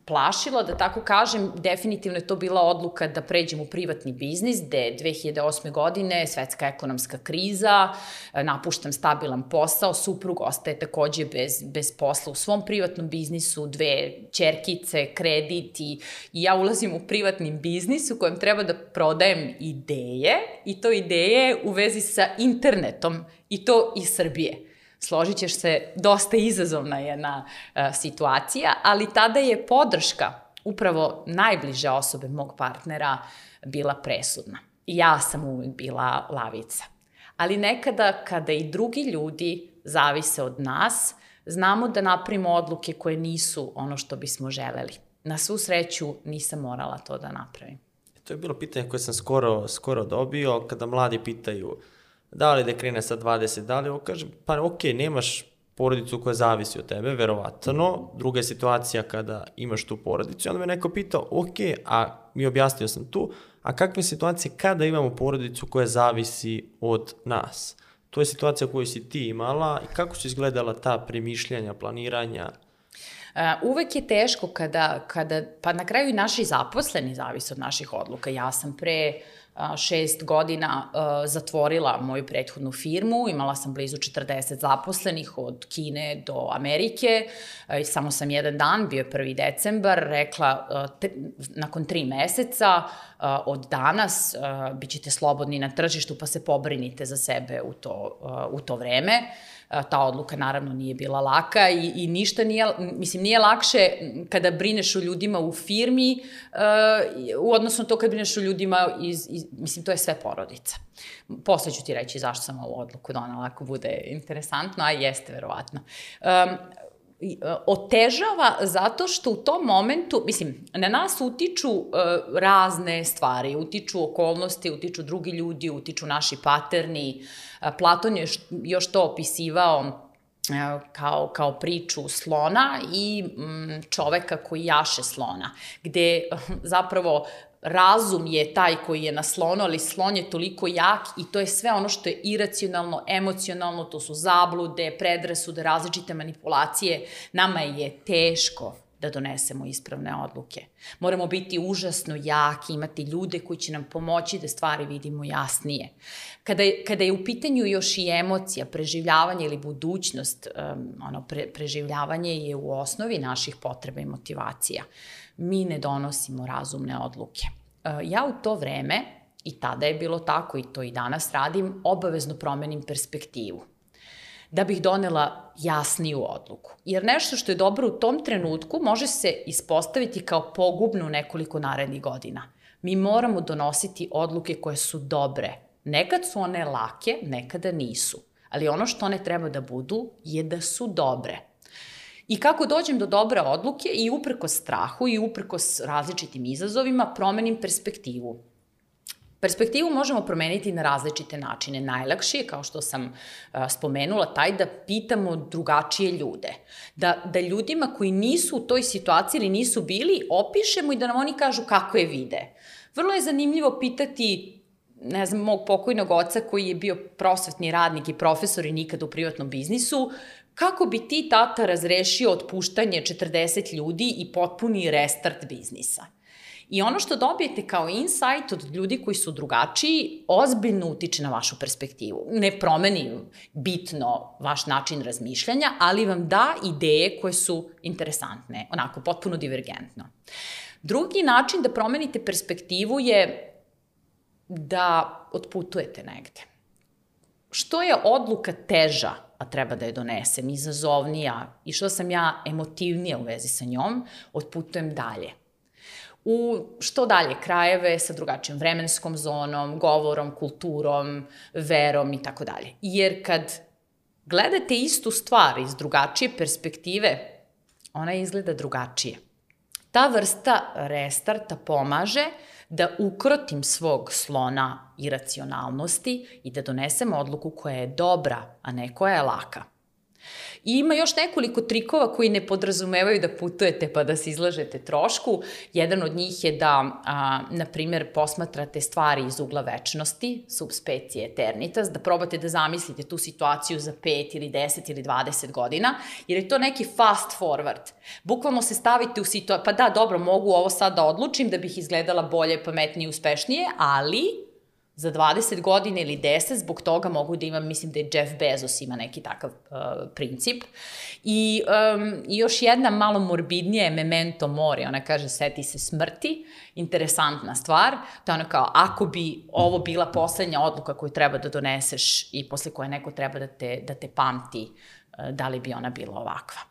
plašila, da tako kažem, definitivno je to bila odluka da pređem u privatni biznis, gde 2008. godine svetska ekonomska kriza, napuštam stabilan posao, suprug ostaje takođe bez, bez posla u svom privatnom biznisu, dve čerkice, kredit i, i ja ulazim u privatni biznis u kojem treba da prodajem ideje i to ideje u vezi sa internetom i to iz Srbije složit ćeš se, dosta izazovna jedna uh, situacija, ali tada je podrška upravo najbliže osobe mog partnera bila presudna. Ja sam uvijek bila lavica. Ali nekada kada i drugi ljudi zavise od nas, znamo da napravimo odluke koje nisu ono što bismo želeli. Na svu sreću nisam morala to da napravim. To je bilo pitanje koje sam skoro, skoro dobio kada mladi pitaju uh, da li da krene sa 20, da li, kaže, pa ok, nemaš porodicu koja zavisi od tebe, verovatno. Druga je situacija kada imaš tu porodicu. Onda me neko pitao, ok, a mi objasnio sam tu, a kakve situacije kada imamo porodicu koja zavisi od nas? To je situacija koju si ti imala i kako su izgledala ta premišljanja, planiranja? Uh, uvek je teško kada, kada, pa na kraju i naši zaposleni zavise od naših odluka. Ja sam pre uh, šest godina zatvorila moju prethodnu firmu, imala sam blizu 40 zaposlenih od Kine do Amerike, i samo sam jedan dan, bio je 1. decembar, rekla te, nakon tri meseca od danas bit ćete slobodni na tržištu pa se pobrinite za sebe u to, u to vreme ta odluka naravno nije bila laka i, i ništa nije, mislim, nije lakše kada brineš o ljudima u firmi uh, u odnosu na to kad brineš o ljudima iz, iz, mislim, to je sve porodica. Posle ću ti reći zašto sam ovu odluku donala, ako bude interesantno, a jeste verovatno. Um, e, otežava zato što u tom momentu, mislim, na nas utiču uh, razne stvari, utiču okolnosti, utiču drugi ljudi, utiču naši paterni. Uh, Platon je još to opisivao kao, kao priču slona i mm, čoveka koji jaše slona, gde zapravo razum je taj koji je na slonu, ali slon je toliko jak i to je sve ono što je iracionalno, emocionalno, to su zablude, predrasude, različite manipulacije. Nama je teško da donesemo ispravne odluke. Moramo biti užasno jaki, imati ljude koji će nam pomoći da stvari vidimo jasnije. Kada je, kada je u pitanju još i emocija, preživljavanje ili budućnost, um, ono, pre, preživljavanje je u osnovi naših potreba i motivacija. Mi ne donosimo razumne odluke. Uh, ja u to vreme, i tada je bilo tako i to i danas radim, obavezno promenim perspektivu da bih donela jasniju odluku. Jer nešto što je dobro u tom trenutku može se ispostaviti kao pogubno nekoliko narednih godina. Mi moramo donositi odluke koje su dobre. Nekad su one lake, nekada nisu. Ali ono što one treba da budu je da su dobre. I kako dođem do dobre odluke i uprko strahu i uprko različitim izazovima promenim perspektivu. Perspektivu možemo promeniti na različite načine. Najlakši je, kao što sam spomenula, taj da pitamo drugačije ljude. Da, da ljudima koji nisu u toj situaciji ili nisu bili, opišemo i da nam oni kažu kako je vide. Vrlo je zanimljivo pitati ne znam, mog pokojnog oca koji je bio prosvetni radnik i profesor i nikad u privatnom biznisu, kako bi ti tata razrešio otpuštanje 40 ljudi i potpuni restart biznisa? I ono što dobijete kao insight od ljudi koji su drugačiji, ozbiljno utiče na vašu perspektivu. Ne promeni bitno vaš način razmišljanja, ali vam da ideje koje su interesantne, onako, potpuno divergentno. Drugi način da promenite perspektivu je da otputujete negde. Što je odluka teža, a treba da je donesem, izazovnija i što sam ja emotivnija u vezi sa njom, otputujem dalje u što dalje krajeve sa drugačijom vremenskom zonom, govorom, kulturom, verom i tako dalje. Jer kad gledate istu stvar iz drugačije perspektive, ona izgleda drugačije. Ta vrsta restarta pomaže da ukrotim svog slona i racionalnosti i da donesem odluku koja je dobra, a ne koja je laka. I ima još nekoliko trikova koji ne podrazumevaju da putujete pa da se izlažete trošku. Jedan od njih je da, a, na primer, posmatrate stvari iz ugla večnosti, subspecie eternitas, da probate da zamislite tu situaciju za 5 ili 10 ili 20 godina, jer je to neki fast forward. Bukvalno se stavite u situaciju, pa da, dobro, mogu ovo sad da odlučim da bih izgledala bolje, pametnije, uspešnije, ali za 20 godina ili 10, zbog toga mogu da imam, mislim da je Jeff Bezos ima neki takav uh, princip. I um, još jedna malo morbidnija je memento mori, ona kaže seti se smrti, interesantna stvar, to je ono kao ako bi ovo bila poslednja odluka koju treba da doneseš i posle koje neko treba da te, da te pamti, uh, da li bi ona bila ovakva.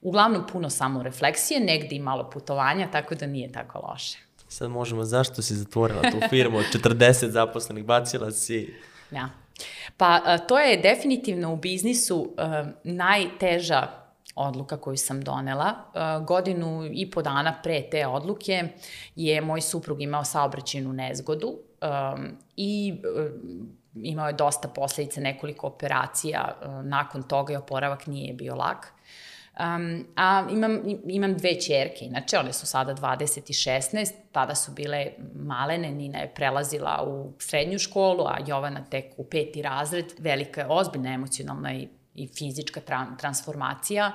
Uglavnom puno samo refleksije, negde i malo putovanja, tako da nije tako loše. Sad možemo, zašto si zatvorila tu firmu od 40 zaposlenih, bacila si... Ja. Pa to je definitivno u biznisu uh, najteža odluka koju sam donela. Uh, godinu i po dana pre te odluke je moj suprug imao saobraćenu nezgodu i imao je dosta posledice, nekoliko operacija. Nakon toga je oporavak nije bio lak. Um, a imam, imam dve čerke, inače one su sada 20 i 16, tada su bile malene, Nina je prelazila u srednju školu, a Jovana tek u peti razred, velika je ozbiljna emocionalna i, i fizička tra, transformacija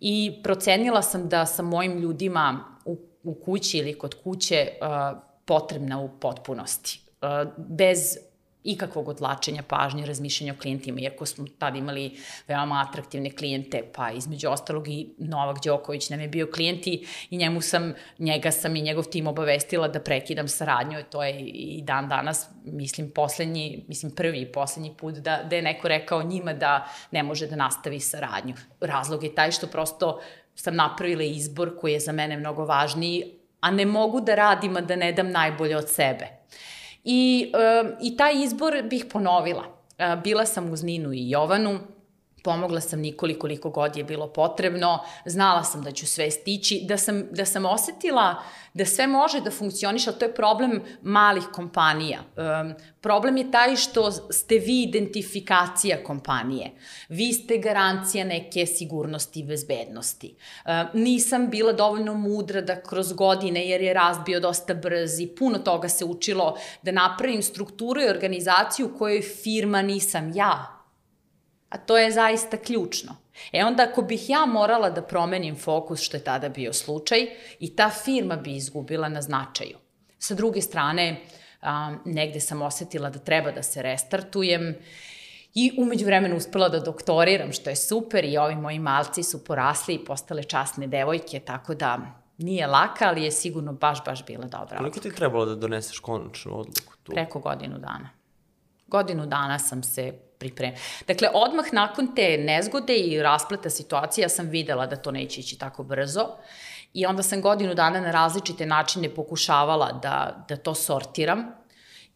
i procenila sam da sa mojim ljudima u, u kući ili kod kuće uh, potrebna u potpunosti. Uh, bez ikakvog odlačenja pažnje, razmišljanja o klijentima, iako smo tad imali veoma atraktivne klijente, pa između ostalog i Novak Đoković nam je bio klijent i, i njemu sam, njega sam i njegov tim obavestila da prekidam saradnju, to je i dan danas, mislim, poslednji, mislim, prvi i poslednji put da, da je neko rekao njima da ne može da nastavi saradnju. Razlog je taj što prosto sam napravila izbor koji je za mene mnogo važniji, a ne mogu da radim, a da ne dam najbolje od sebe. I, I taj izbor bih ponovila. Uh, bila sam uz Ninu i Jovanu, pomogla sam Nikoli koliko god je bilo potrebno, znala sam da ću sve stići, da sam, da sam osetila da sve može da funkcioniše, ali to je problem malih kompanija. Um, problem je taj što ste vi identifikacija kompanije. Vi ste garancija neke sigurnosti i bezbednosti. Um, nisam bila dovoljno mudra da kroz godine, jer je rast bio dosta brz i puno toga se učilo, da napravim strukturu i organizaciju u kojoj firma nisam ja, A to je zaista ključno. E onda ako bih ja morala da promenim fokus, što je tada bio slučaj, i ta firma bi izgubila na značaju. Sa druge strane, a, negde sam osetila da treba da se restartujem i umeđu vremenu uspela da doktoriram, što je super i ovi moji malci su porasli i postale časne devojke, tako da nije laka, ali je sigurno baš, baš bila dobra Koliko ti je trebalo da doneseš konačnu odluku tu? Preko godinu dana. Godinu dana sam se pripremila. Dakle, odmah nakon te nezgode i raspleta situacije, ja sam videla da to neće ići tako brzo. I onda sam godinu dana na različite načine pokušavala da, da to sortiram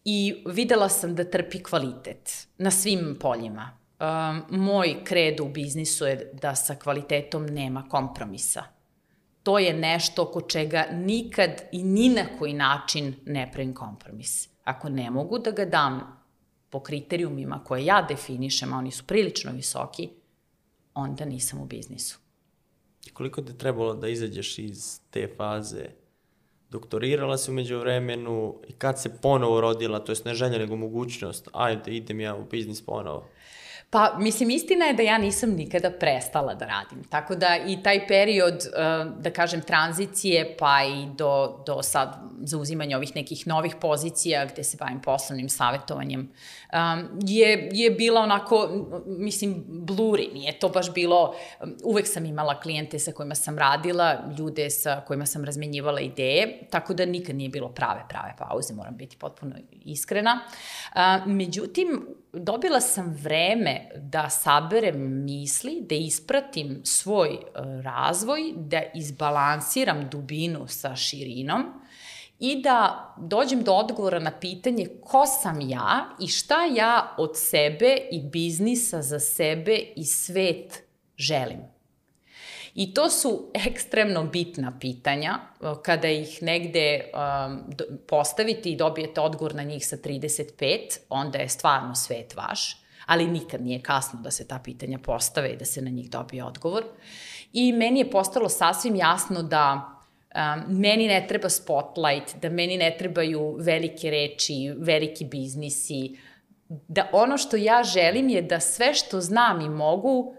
i videla sam da trpi kvalitet na svim poljima. Um, moj kredo u biznisu je da sa kvalitetom nema kompromisa. To je nešto oko čega nikad i ni na koji način ne pravim kompromis. Ako ne mogu da ga dam po kriterijumima koje ja definišem, a oni su prilično visoki, onda nisam u biznisu. Koliko ti je trebalo da izađeš iz te faze? Doktorirala si umeđu vremenu i kad se ponovo rodila, to je ne želja nego mogućnost, ajde idem ja u biznis ponovo. Pa, mislim, istina je da ja nisam nikada prestala da radim. Tako da i taj period, eh, da kažem, tranzicije, pa i do, do sad zauzimanja ovih nekih novih pozicija gde se bavim poslovnim savjetovanjem, je, je bila onako, mislim, bluri. Nije to baš bilo, uvek sam imala klijente sa kojima sam radila, ljude sa kojima sam razmenjivala ideje, tako da nikad nije bilo prave, prave pauze, moram biti potpuno iskrena. Međutim, dobila sam vreme da saberem misli, da ispratim svoj uh, razvoj, da izbalansiram dubinu sa širinom, i da dođem do odgovora na pitanje ko sam ja i šta ja od sebe i biznisa za sebe i svet želim. I to su ekstremno bitna pitanja, kada ih negde um, postavite i dobijete odgovor na njih sa 35, onda je stvarno svet vaš, ali nikad nije kasno da se ta pitanja postave i da se na njih dobije odgovor. I meni je postalo sasvim jasno da um, meni ne treba spotlight, da meni ne trebaju velike reči, veliki biznisi, da ono što ja želim je da sve što znam i mogu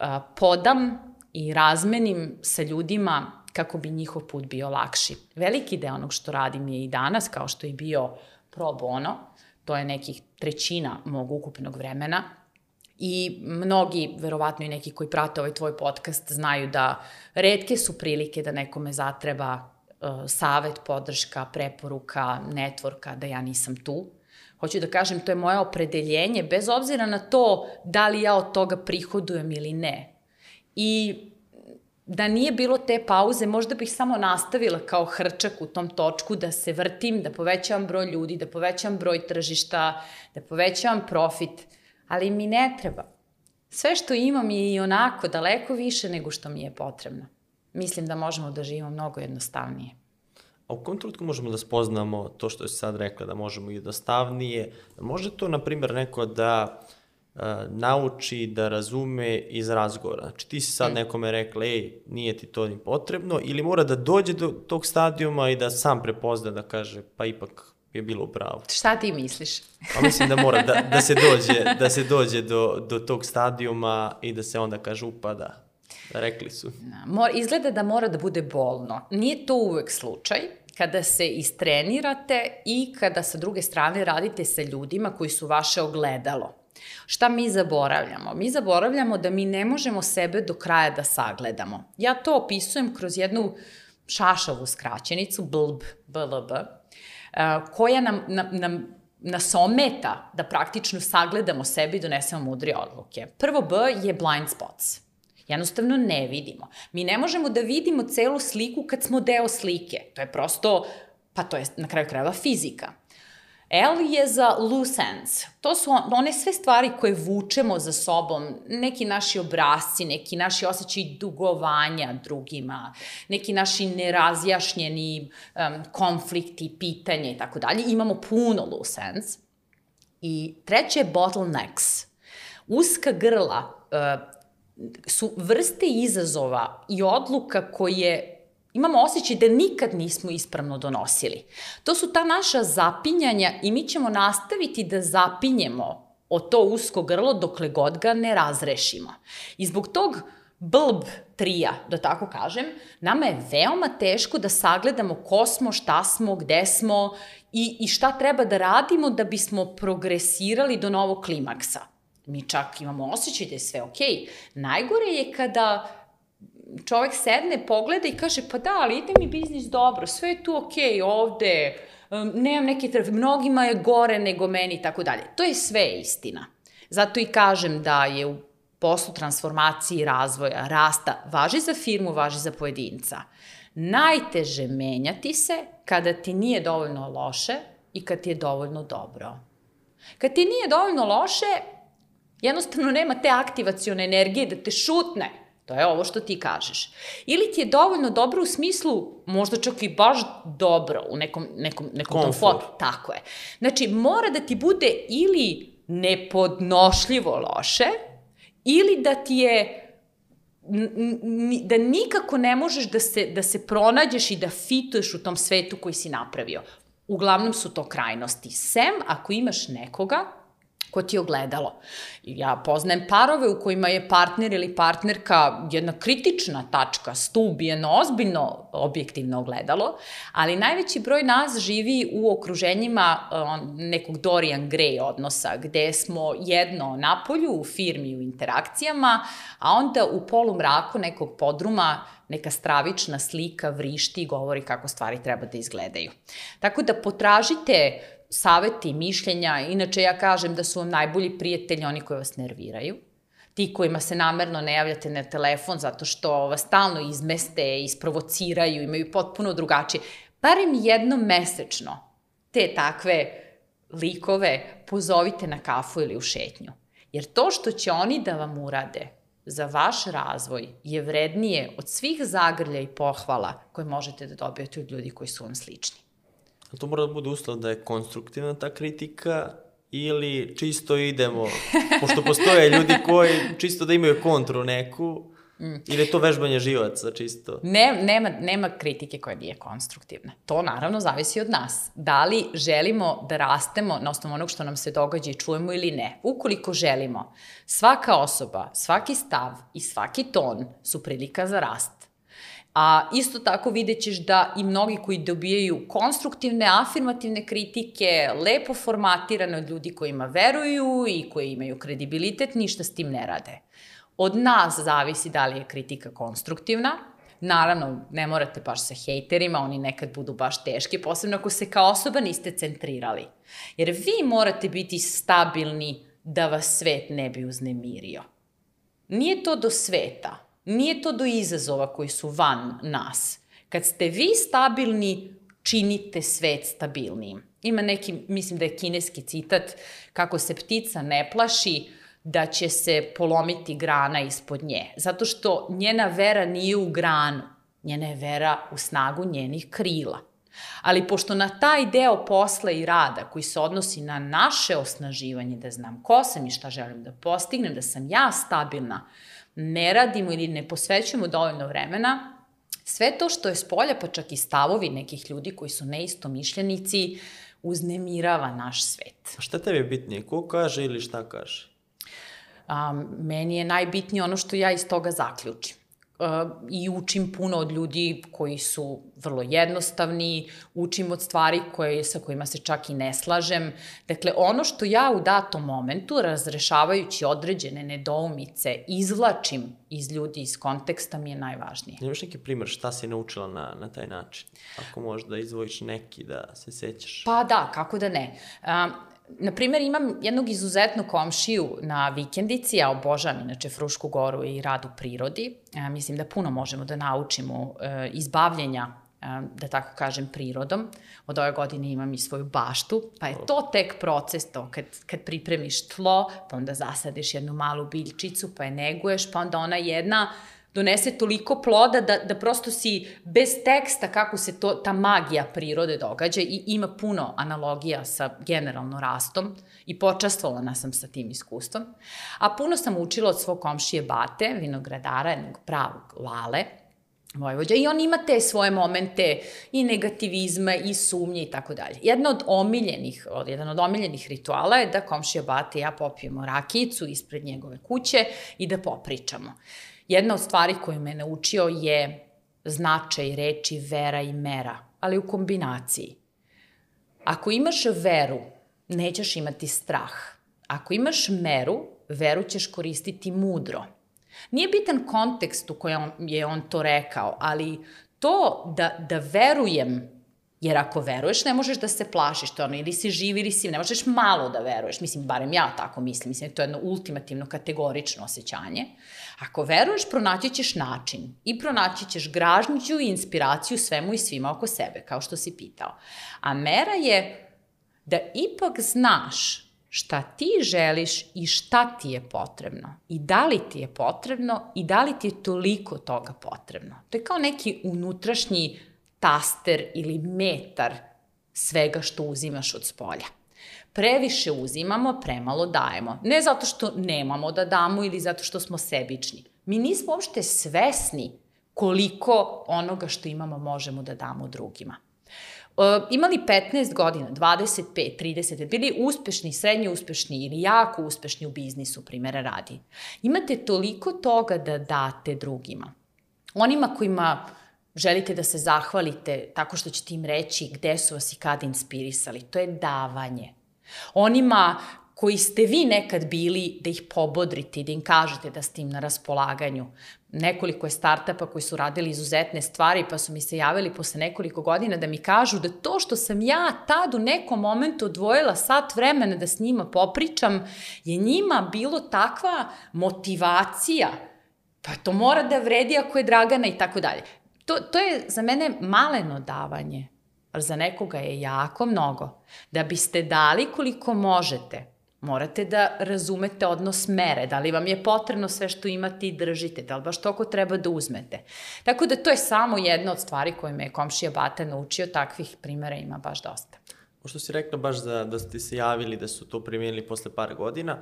uh, podam i razmenim sa ljudima kako bi njihov put bio lakši. Veliki deo onog što radim je i danas, kao što je bio pro bono, to je nekih trećina mog ukupnog vremena, I mnogi, verovatno i neki koji prate ovaj tvoj podcast, znaju da redke su prilike da nekome zatreba uh, savet, podrška, preporuka, netvorka, da ja nisam tu. Hoću da kažem, to je moje opredeljenje, bez obzira na to da li ja od toga prihodujem ili ne. I da nije bilo te pauze, možda bih samo nastavila kao hrčak u tom točku da se vrtim, da povećavam broj ljudi, da povećavam broj tržišta, da povećavam profit, ali mi ne treba. Sve što imam je i onako daleko više nego što mi je potrebno. Mislim da možemo da živimo mnogo jednostavnije. A u kom trenutku možemo da spoznamo to što je sad rekla, da možemo jednostavnije? Može to, na primjer, neko da uh, nauči da razume iz razgovora? Znači, ti si sad mm. nekome rekla, ej, nije ti to ni potrebno, ili mora da dođe do tog stadijuma i da sam prepozna da kaže, pa ipak je bilo u pravu. Šta ti misliš? Pa mislim da mora da, da se dođe, da se dođe do, do tog stadijuma i da se onda kaže upada. Da rekli su. Mor, izgleda da mora da bude bolno. Nije to uvek slučaj kada se istrenirate i kada sa druge strane radite sa ljudima koji su vaše ogledalo. Šta mi zaboravljamo? Mi zaboravljamo da mi ne možemo sebe do kraja da sagledamo. Ja to opisujem kroz jednu šašavu skraćenicu, blb, blb, koja nam, nam, nam nas ometa da praktično sagledamo sebe i donesemo mudre odluke. Prvo B je blind spots. Jednostavno ne vidimo. Mi ne možemo da vidimo celu sliku kad smo deo slike. To je prosto, pa to je na kraju krajeva fizika. L je za loose ends. To su on- one sve stvari koje vučemo za sobom, neki naši obrazci, neki naši osjećaj dugovanja drugima, neki naši nerazjašnjeni um, konflikti, pitanje i tako dalje. Imamo puno loose ends. I treće je bottlenecks. Uska grla uh, su vrste izazova i odluka koje imamo osjećaj da nikad nismo ispravno donosili. To su ta naša zapinjanja i mi ćemo nastaviti da zapinjemo o to usko grlo dokle god ga ne razrešimo. I zbog tog blb trija, da tako kažem, nama je veoma teško da sagledamo ko smo, šta smo, gde smo i, i šta treba da radimo da bismo progresirali do novog klimaksa. Mi čak imamo osjećaj da je sve okej. Okay. Najgore je kada čovek sedne, pogleda i kaže, pa da, ali ide mi biznis dobro, sve je tu okej, okay, ovde, um, nemam neke trfe, mnogima je gore nego meni i tako dalje. To je sve istina. Zato i kažem da je u poslu transformacije, razvoja, rasta, važi za firmu, važi za pojedinca. Najteže menjati se kada ti nije dovoljno loše i kad ti je dovoljno dobro. Kad ti nije dovoljno loše, jednostavno nema te aktivacione energije da te šutne. To je ovo što ti kažeš. Ili ti je dovoljno dobro u smislu, možda čak i baš dobro u nekom, nekom, nekom tom fotu. Tako je. Znači, mora da ti bude ili nepodnošljivo loše, ili da ti je da nikako ne možeš da se, da se pronađeš i da fituješ u tom svetu koji si napravio. Uglavnom su to krajnosti. Sem ako imaš nekoga ko ti je ogledalo. Ja poznajem parove u kojima je partner ili partnerka jedna kritična tačka, stub, jedno ozbiljno objektivno ogledalo, ali najveći broj nas živi u okruženjima uh, nekog Dorian Gray odnosa, gde smo jedno na polju, u firmi, u interakcijama, a onda u polumraku nekog podruma neka stravična slika vrišti i govori kako stvari treba da izgledaju. Tako da potražite saveti, mišljenja, inače ja kažem da su vam najbolji prijatelji oni koji vas nerviraju, ti kojima se namerno ne javljate na telefon zato što vas stalno izmeste, isprovociraju, imaju potpuno drugačije. Barem jednom mesečno te takve likove pozovite na kafu ili u šetnju. Jer to što će oni da vam urade za vaš razvoj je vrednije od svih zagrlja i pohvala koje možete da dobijete od ljudi koji su vam slični. A to mora da bude uslov da je konstruktivna ta kritika ili čisto idemo, pošto postoje ljudi koji čisto da imaju kontru neku, mm. ili je to vežbanje živaca čisto? Ne, nema, nema kritike koja nije konstruktivna. To naravno zavisi od nas. Da li želimo da rastemo na osnovu onog što nam se događa i čujemo ili ne. Ukoliko želimo, svaka osoba, svaki stav i svaki ton su prilika za rast. A isto tako vidjet ćeš da i mnogi koji dobijaju konstruktivne, afirmativne kritike, lepo formatirane od ljudi kojima veruju i koji imaju kredibilitet, ništa s tim ne rade. Od nas zavisi da li je kritika konstruktivna, Naravno, ne morate baš sa hejterima, oni nekad budu baš teški, posebno ako se kao osoba niste centrirali. Jer vi morate biti stabilni da vas svet ne bi uznemirio. Nije to do sveta, nije to do izazova koji su van nas. Kad ste vi stabilni, činite svet stabilnijim. Ima neki, mislim da je kineski citat, kako se ptica ne plaši, da će se polomiti grana ispod nje. Zato što njena vera nije u granu, njena je vera u snagu njenih krila. Ali pošto na taj deo posla i rada koji se odnosi na naše osnaživanje, da znam ko sam i šta želim da postignem, da sam ja stabilna, ne radimo ili ne posvećujemo dovoljno vremena, sve to što je spolja, pa čak i stavovi nekih ljudi koji su neistomišljenici, uznemirava naš svet. A šta tebi je bitnije, ko kaže ili šta kaže? Um, meni je najbitnije ono što ja iz toga zaključim. I učim puno od ljudi koji su vrlo jednostavni, učim od stvari koje, sa kojima se čak i ne slažem. Dakle, ono što ja u datom momentu, razrešavajući određene nedoumice, izvlačim iz ljudi iz konteksta mi je najvažnije. Imaš neki primer šta si naučila na, na taj način? Ako možeš da izvojiš neki da se sećaš. Pa da, kako da ne. Um, na primjer, imam jednog izuzetnog komšiju na vikendici, ja obožavam inače Frušku goru i rad u prirodi. E, mislim da puno možemo da naučimo e, iz bavljenja e, da tako kažem, prirodom. Od ove godine imam i svoju baštu, pa je to tek proces to, kad, kad pripremiš tlo, pa onda zasadiš jednu malu biljčicu, pa je neguješ, pa onda ona jedna donese toliko ploda da, da prosto si bez teksta kako se to, ta magija prirode događa i ima puno analogija sa generalno rastom i počastvovala sam sa tim iskustvom. A puno sam učila od svog komšije Bate, vinogradara, jednog pravog lale, Vojvođa. I on ima te svoje momente i negativizma i sumnje i tako dalje. Jedna od omiljenih, jedan od omiljenih rituala je da komšija Bate i ja popijemo rakijicu ispred njegove kuće i da popričamo. Jedna od stvari koju me naučio je značaj reči vera i mera, ali u kombinaciji. Ako imaš veru, nećeš imati strah. Ako imaš meru, veru ćeš koristiti mudro. Nije bitan kontekst u kojem je on to rekao, ali to da, da verujem Jer ako veruješ, ne možeš da se plašiš, to ono, ili si živ ili si, ne možeš malo da veruješ, mislim, barem ja tako mislim, mislim, to je jedno ultimativno kategorično osjećanje. Ako veruješ, pronaći ćeš način i pronaći ćeš gražnjuću i inspiraciju svemu i svima oko sebe, kao što si pitao. A mera je da ipak znaš šta ti želiš i šta ti je potrebno. I da li ti je potrebno i da li ti je toliko toga potrebno. To je kao neki unutrašnji taster ili metar svega što uzimaš od spolja. Previše uzimamo, premalo dajemo. Ne zato što nemamo da damo ili zato što smo sebični. Mi nismo uopšte svesni koliko onoga što imamo možemo da damo drugima. Uh, imali 15 godina, 25, 30, bili uspešni, srednje uspešni ili jako uspešni u biznisu, primere radi. Imate toliko toga da date drugima. Onima kojima želite da se zahvalite tako što ćete im reći gde su vas i kada inspirisali. To je davanje. Onima koji ste vi nekad bili, da ih pobodrite i da im kažete da ste im na raspolaganju. Nekoliko je startapa koji su radili izuzetne stvari, pa su mi se javili posle nekoliko godina da mi kažu da to što sam ja tad u nekom momentu odvojila sat vremena da s njima popričam, je njima bilo takva motivacija Pa to mora da vredi ako je Dragana i tako dalje. To, to je za mene maleno davanje, ali za nekoga je jako mnogo. Da biste dali koliko možete, morate da razumete odnos mere, da li vam je potrebno sve što imate i držite, da li baš toliko treba da uzmete. Tako da to je samo jedna od stvari koje me je komšija Bata naučio, takvih primera ima baš dosta. Pošto si rekla baš da, da ste se javili da su to primijenili posle par godina,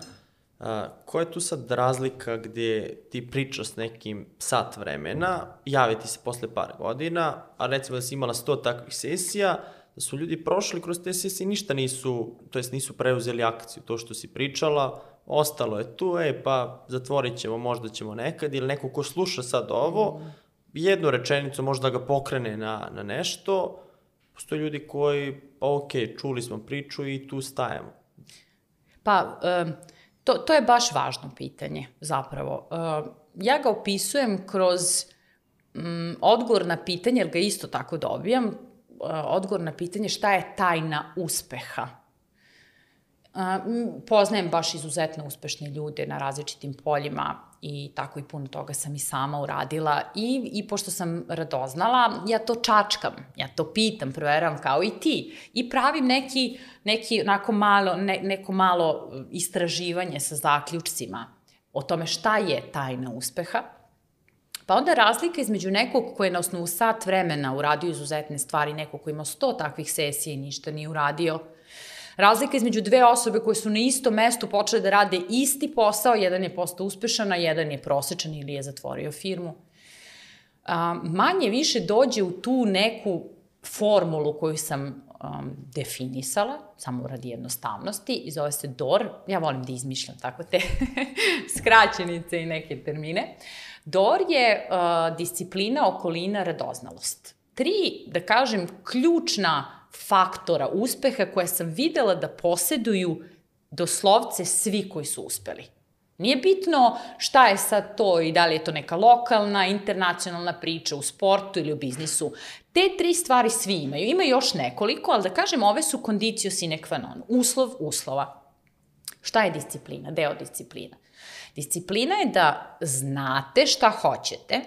A, koja je tu sad razlika gdje ti pričaš s nekim sat vremena, javi ti se posle par godina, a recimo da si imala 100 takvih sesija, da su ljudi prošli kroz te sesije ništa nisu, to jest nisu preuzeli akciju, to što si pričala, ostalo je tu, e, pa zatvorit ćemo, možda ćemo nekad, ili neko ko sluša sad ovo, jednu rečenicu možda ga pokrene na, na nešto, postoje ljudi koji, pa okay, čuli smo priču i tu stajemo. Pa, um, To, to je baš važno pitanje, zapravo. Uh, ja ga opisujem kroz um, odgovor na pitanje, jer ga isto tako dobijam, uh, odgovor na pitanje šta je tajna uspeha. Poznajem baš izuzetno uspešne ljude na različitim poljima i tako i puno toga sam i sama uradila. I, i pošto sam radoznala, ja to čačkam, ja to pitam, proveravam kao i ti. I pravim neki, neki onako malo, ne, neko malo istraživanje sa zaključcima o tome šta je tajna uspeha, Pa onda razlika između nekog ko je na osnovu sat vremena uradio izuzetne stvari, nekog ko ima sto takvih sesija i ništa nije uradio, Razlika između dve osobe koje su na istom mestu počele da rade isti posao, jedan je postao uspešan, a jedan je prosečan ili je zatvorio firmu. A, manje više dođe u tu neku formulu koju sam um, definisala, samo radi jednostavnosti, i zove se DOR. Ja volim da izmišljam tako te skraćenice i neke termine. DOR je uh, disciplina, okolina, radoznalost. Tri, da kažem, ključna faktora uspeha koje sam videla da poseduju doslovce svi koji su uspeli. Nije bitno šta je sad to i da li je to neka lokalna, internacionalna priča u sportu ili u biznisu. Te tri stvari svi imaju. Ima još nekoliko, ali da kažem, ove su kondicio sine qua non. Uslov uslova. Šta je disciplina? Deo disciplina. Disciplina je da znate šta hoćete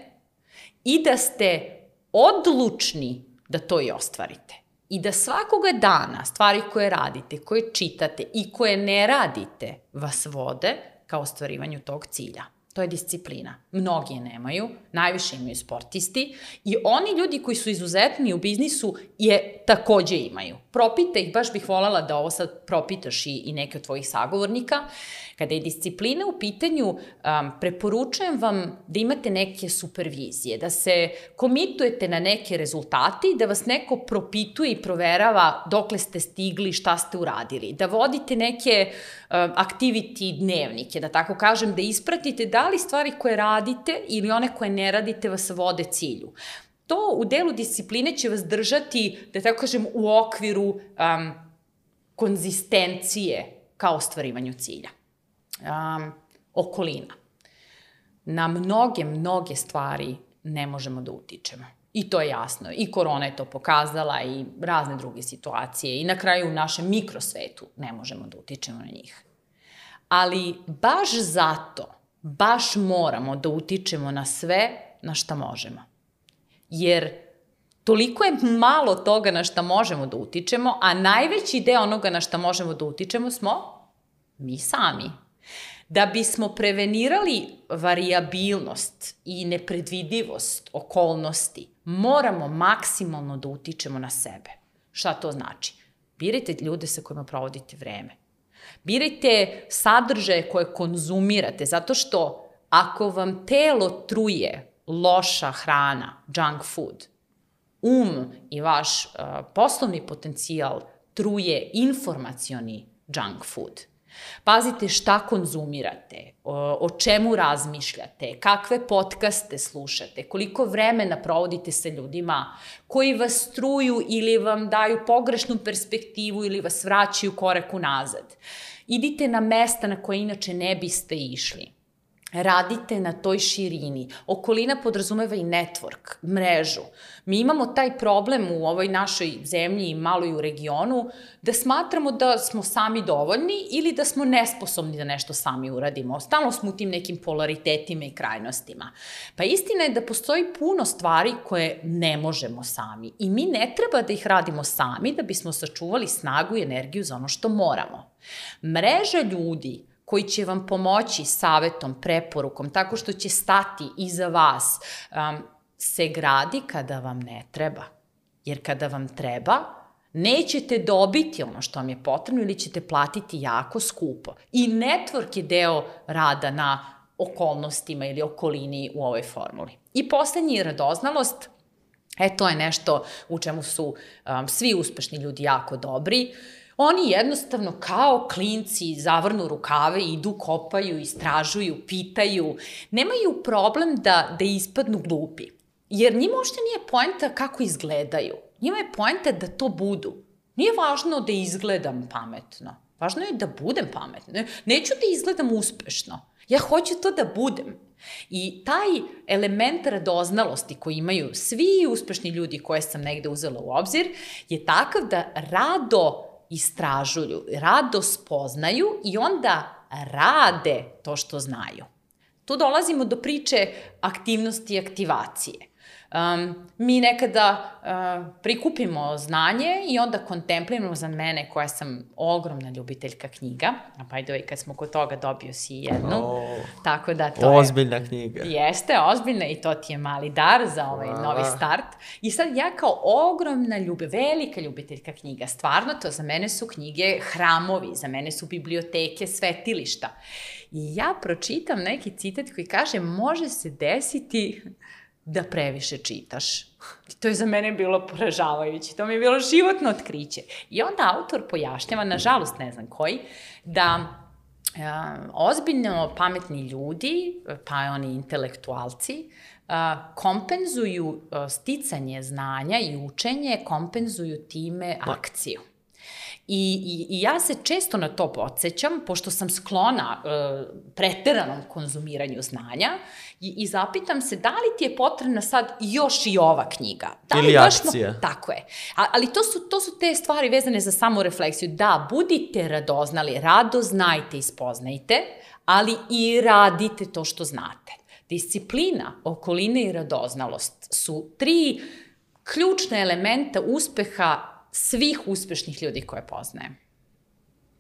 i da ste odlučni da to i ostvarite. I da svakoga dana stvari koje radite, koje čitate i koje ne radite vas vode ka ostvarivanju tog cilja. To je disciplina. Mnogi je nemaju, najviše imaju sportisti i oni ljudi koji su izuzetni u biznisu je takođe imaju. Propite ih, baš bih voljela da ovo sad propitaš i, i neke od tvojih sagovornika. Kada je disciplina u pitanju, um, preporučujem vam da imate neke supervizije, da se komitujete na neke rezultate i da vas neko propituje i proverava dokle ste stigli, šta ste uradili. Da vodite neke um, activity dnevnike, da tako kažem, da ispratite da li stvari koje radite ili one koje ne radite vas vode cilju to u delu discipline će vas držati, da tako kažem, u okviru um, konzistencije ka ostvarivanju cilja. Um, okolina. Na mnoge, mnoge stvari ne možemo da utičemo. I to je jasno. I korona je to pokazala i razne druge situacije. I na kraju u našem mikrosvetu ne možemo da utičemo na njih. Ali baš zato, baš moramo da utičemo na sve na šta možemo jer toliko je malo toga na šta možemo da utičemo, a najveći deo onoga na šta možemo da utičemo smo mi sami. Da bismo prevenirali variabilnost i nepredvidivost okolnosti, moramo maksimalno da utičemo na sebe. Šta to znači? Birajte ljude sa kojima provodite vreme. Birajte sadržaje koje konzumirate, zato što ako vam telo truje loša hrana, junk food, um i vaš uh, poslovni potencijal truje informacioni junk food. Pazite šta konzumirate, o, čemu razmišljate, kakve podcaste slušate, koliko vremena provodite sa ljudima koji vas truju ili vam daju pogrešnu perspektivu ili vas vraćaju korak unazad. Idite na mesta na koje inače ne biste išli radite na toj širini. Okolina podrazumeva i network, mrežu. Mi imamo taj problem u ovoj našoj zemlji i malo i u regionu da smatramo da smo sami dovoljni ili da smo nesposobni da nešto sami uradimo. Stalno smo u tim nekim polaritetima i krajnostima. Pa istina je da postoji puno stvari koje ne možemo sami i mi ne treba da ih radimo sami da bismo sačuvali snagu i energiju za ono što moramo. Mreža ljudi koji će vam pomoći savetom, preporukom, tako što će stati iza vas, um, se gradi kada vam ne treba. Jer kada vam treba, nećete dobiti ono što vam je potrebno ili ćete platiti jako skupo. I network je deo rada na okolnostima ili okolini u ovoj formuli. I poslednji je radoznalost, e to je nešto u čemu su um, svi uspešni ljudi jako dobri. Uh, Oni jednostavno kao klinci zavrnu rukave, idu, kopaju, istražuju, pitaju. Nemaju problem da, da ispadnu glupi. Jer njima uopšte nije poenta kako izgledaju. Njima je poenta da to budu. Nije važno da izgledam pametno. Važno je da budem pametna. Neću da izgledam uspešno. Ja hoću to da budem. I taj element radoznalosti koji imaju svi uspešni ljudi koje sam negde uzela u obzir je takav da rado istražuju, rado spoznaju i onda rade to što znaju. Tu dolazimo do priče aktivnosti i aktivacije. Um, mi nekada uh, prikupimo znanje i onda kontempliramo za mene koja sam ogromna ljubiteljka knjiga, a by the way kad smo kod toga dobio si jednu, oh, tako da to ozbiljna je... knjiga. Jeste, ozbiljna i to ti je mali dar za ovaj a. novi start. I sad ja kao ogromna ljube, velika ljubiteljka knjiga, stvarno to za mene su knjige hramovi, za mene su biblioteke, svetilišta. I ja pročitam neki citat koji kaže može se desiti da previše čitaš. I to je za mene bilo poražavajuće. To mi je bilo životno otkriće. I onda autor pojašnjava, nažalost ne znam koji, da e, ozbiljno pametni ljudi, pa oni intelektualci, kompenzuju sticanje znanja i učenje, kompenzuju time akciju. I, i, I ja se često na to podsjećam, pošto sam sklona e, preteranom konzumiranju znanja i, i zapitam se da li ti je potrebna sad još i ova knjiga. Da Ili akcija. Smo, tako je. A, ali to su, to su te stvari vezane za samorefleksiju. Da, budite radoznali, rado znajte i spoznajte, ali i radite to što znate. Disciplina, okoline i radoznalost su tri ključna elementa uspeha svih uspešnih ljudi koje poznajem.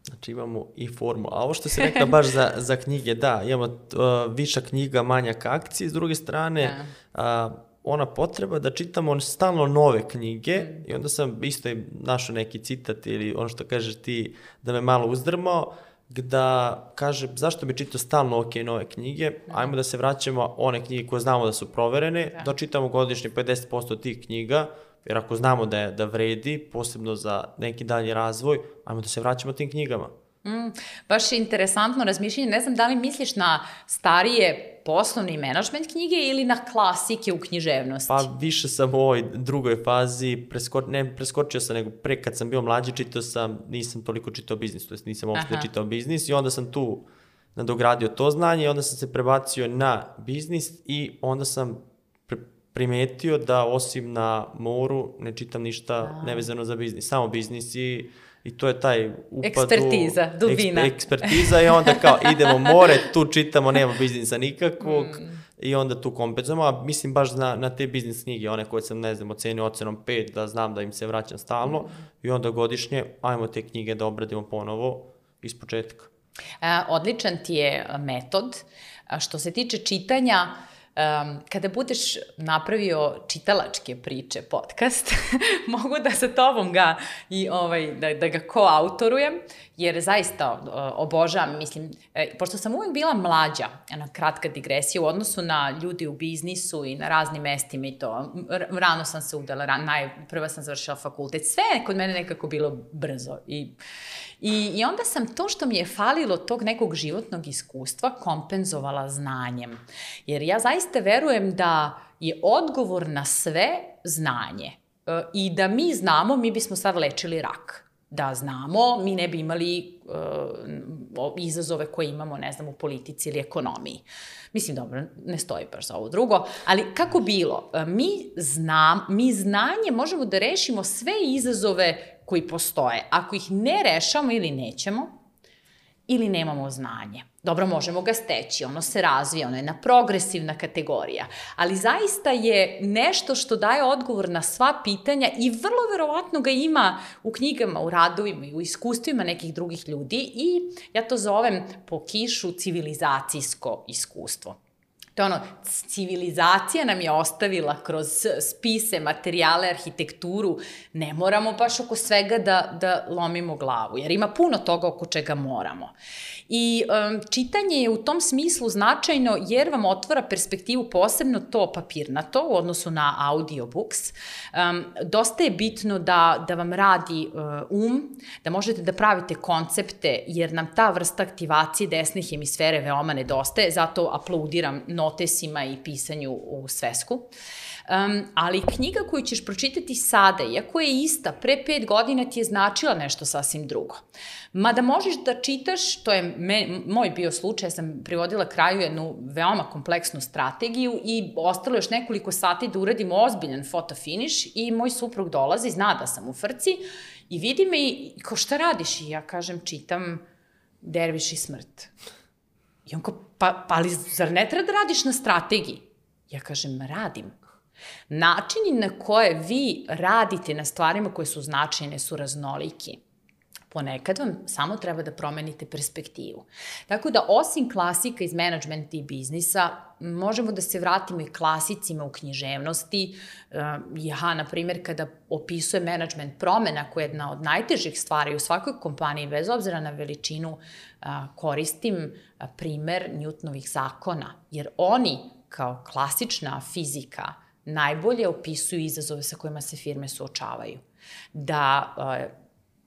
Znači imamo i formu. A ovo što si rekla baš za, za knjige, da, imamo uh, viša knjiga, manjak akcije, s druge strane, da. uh, ona potreba da čitamo stalno nove knjige mm. i onda sam isto našao neki citat ili ono što kažeš ti da me malo uzdrmao, da kaže zašto bi čitao stalno ok nove knjige, da. ajmo da se vraćamo one knjige koje znamo da su proverene, da, da čitamo godišnje 50% tih knjiga, jer ako znamo da, je, da vredi, posebno za neki dalji razvoj, ajmo da se vraćamo tim knjigama. Mm, baš je interesantno razmišljanje. Ne znam da li misliš na starije poslovni menadžment knjige ili na klasike u književnosti? Pa više sam u ovoj drugoj fazi, presko, ne preskočio sam, nego pre kad sam bio mlađi čitao sam, nisam toliko čitao biznis, to jest nisam uopšte Aha. čitao biznis i onda sam tu nadogradio to znanje i onda sam se prebacio na biznis i onda sam primetio da osim na moru ne čitam ništa A. nevezano za biznis, samo biznis i I to je taj upad Ekspertiza, dubina. Eksper, ekspertiza i onda kao idemo more, tu čitamo, nema biznisa nikakvog mm. i onda tu kompenzujemo, a mislim baš na, na te biznis knjige, one koje sam, ne znam, ocenio ocenom 5, da znam da im se vraćam stalno mm. i onda godišnje, ajmo te knjige da obradimo ponovo iz početka. E, odličan ti je metod. Što se tiče čitanja, Um, kada budeš napravio čitalačke priče podcast, mogu da sa tobom ga i ovaj, da, da ga koautorujem, jer zaista obožavam, mislim, e, pošto sam uvijek bila mlađa, jedna kratka digresija u odnosu na ljudi u biznisu i na raznim mestima i to, rano sam se udala, ran, najprva sam završila fakultet, sve kod mene nekako bilo brzo i I, I onda sam to što mi je falilo tog nekog životnog iskustva kompenzovala znanjem. Jer ja zaista verujem da je odgovor na sve znanje. E, I da mi znamo, mi bismo sad lečili rak da znamo, mi ne bi imali uh, izazove koje imamo, ne znam, u politici ili ekonomiji. Mislim, dobro, ne stoji baš za ovo drugo, ali kako bilo, mi, znam, mi znanje možemo da rešimo sve izazove koji postoje. Ako ih ne rešamo ili nećemo, ili nemamo znanje. Dobro, možemo ga steći, ono se razvija, ono je na progresivna kategorija, ali zaista je nešto što daje odgovor na sva pitanja i vrlo verovatno ga ima u knjigama, u radovima i u iskustvima nekih drugih ljudi i ja to zovem po kišu civilizacijsko iskustvo. To ono, civilizacija nam je ostavila kroz spise, materijale, arhitekturu, ne moramo baš oko svega da, da lomimo glavu, jer ima puno toga oko čega moramo. I um, čitanje je u tom smislu značajno jer vam otvara perspektivu posebno to papirnato u odnosu na audiobooks. Um, dosta je bitno da, da vam radi uh, um, da možete da pravite koncepte jer nam ta vrsta aktivacije desne hemisfere veoma nedostaje, zato aplaudiram notesima i pisanju u svesku. Um, ali knjiga koju ćeš pročitati sada, iako je ista, pre pet godina ti je značila nešto sasvim drugo. Mada možeš da čitaš, to je me, moj bio slučaj, sam privodila kraju jednu veoma kompleksnu strategiju i ostalo još nekoliko sati da uradimo ozbiljan fotofiniš i moj suprug dolazi, zna da sam u frci i vidi me i ko šta radiš? I ja kažem, čitam Derviš i smrt. I on kao, pa, pa ali zar ne treba da radiš na strategiji? Ja kažem, radim. Načini na koje vi radite na stvarima koje su značajne su raznoliki. Ponekad vam samo treba da promenite perspektivu. Tako da, osim klasika iz menadžmenta i biznisa, možemo da se vratimo i klasicima u književnosti. Ja, na primjer, kada opisujem menadžment promena, koja je jedna od najtežih stvari u svakoj kompaniji, bez obzira na veličinu, koristim primer Newtonovih zakona, jer oni, kao klasična fizika, najbolje opisuju izazove sa kojima se firme suočavaju. Da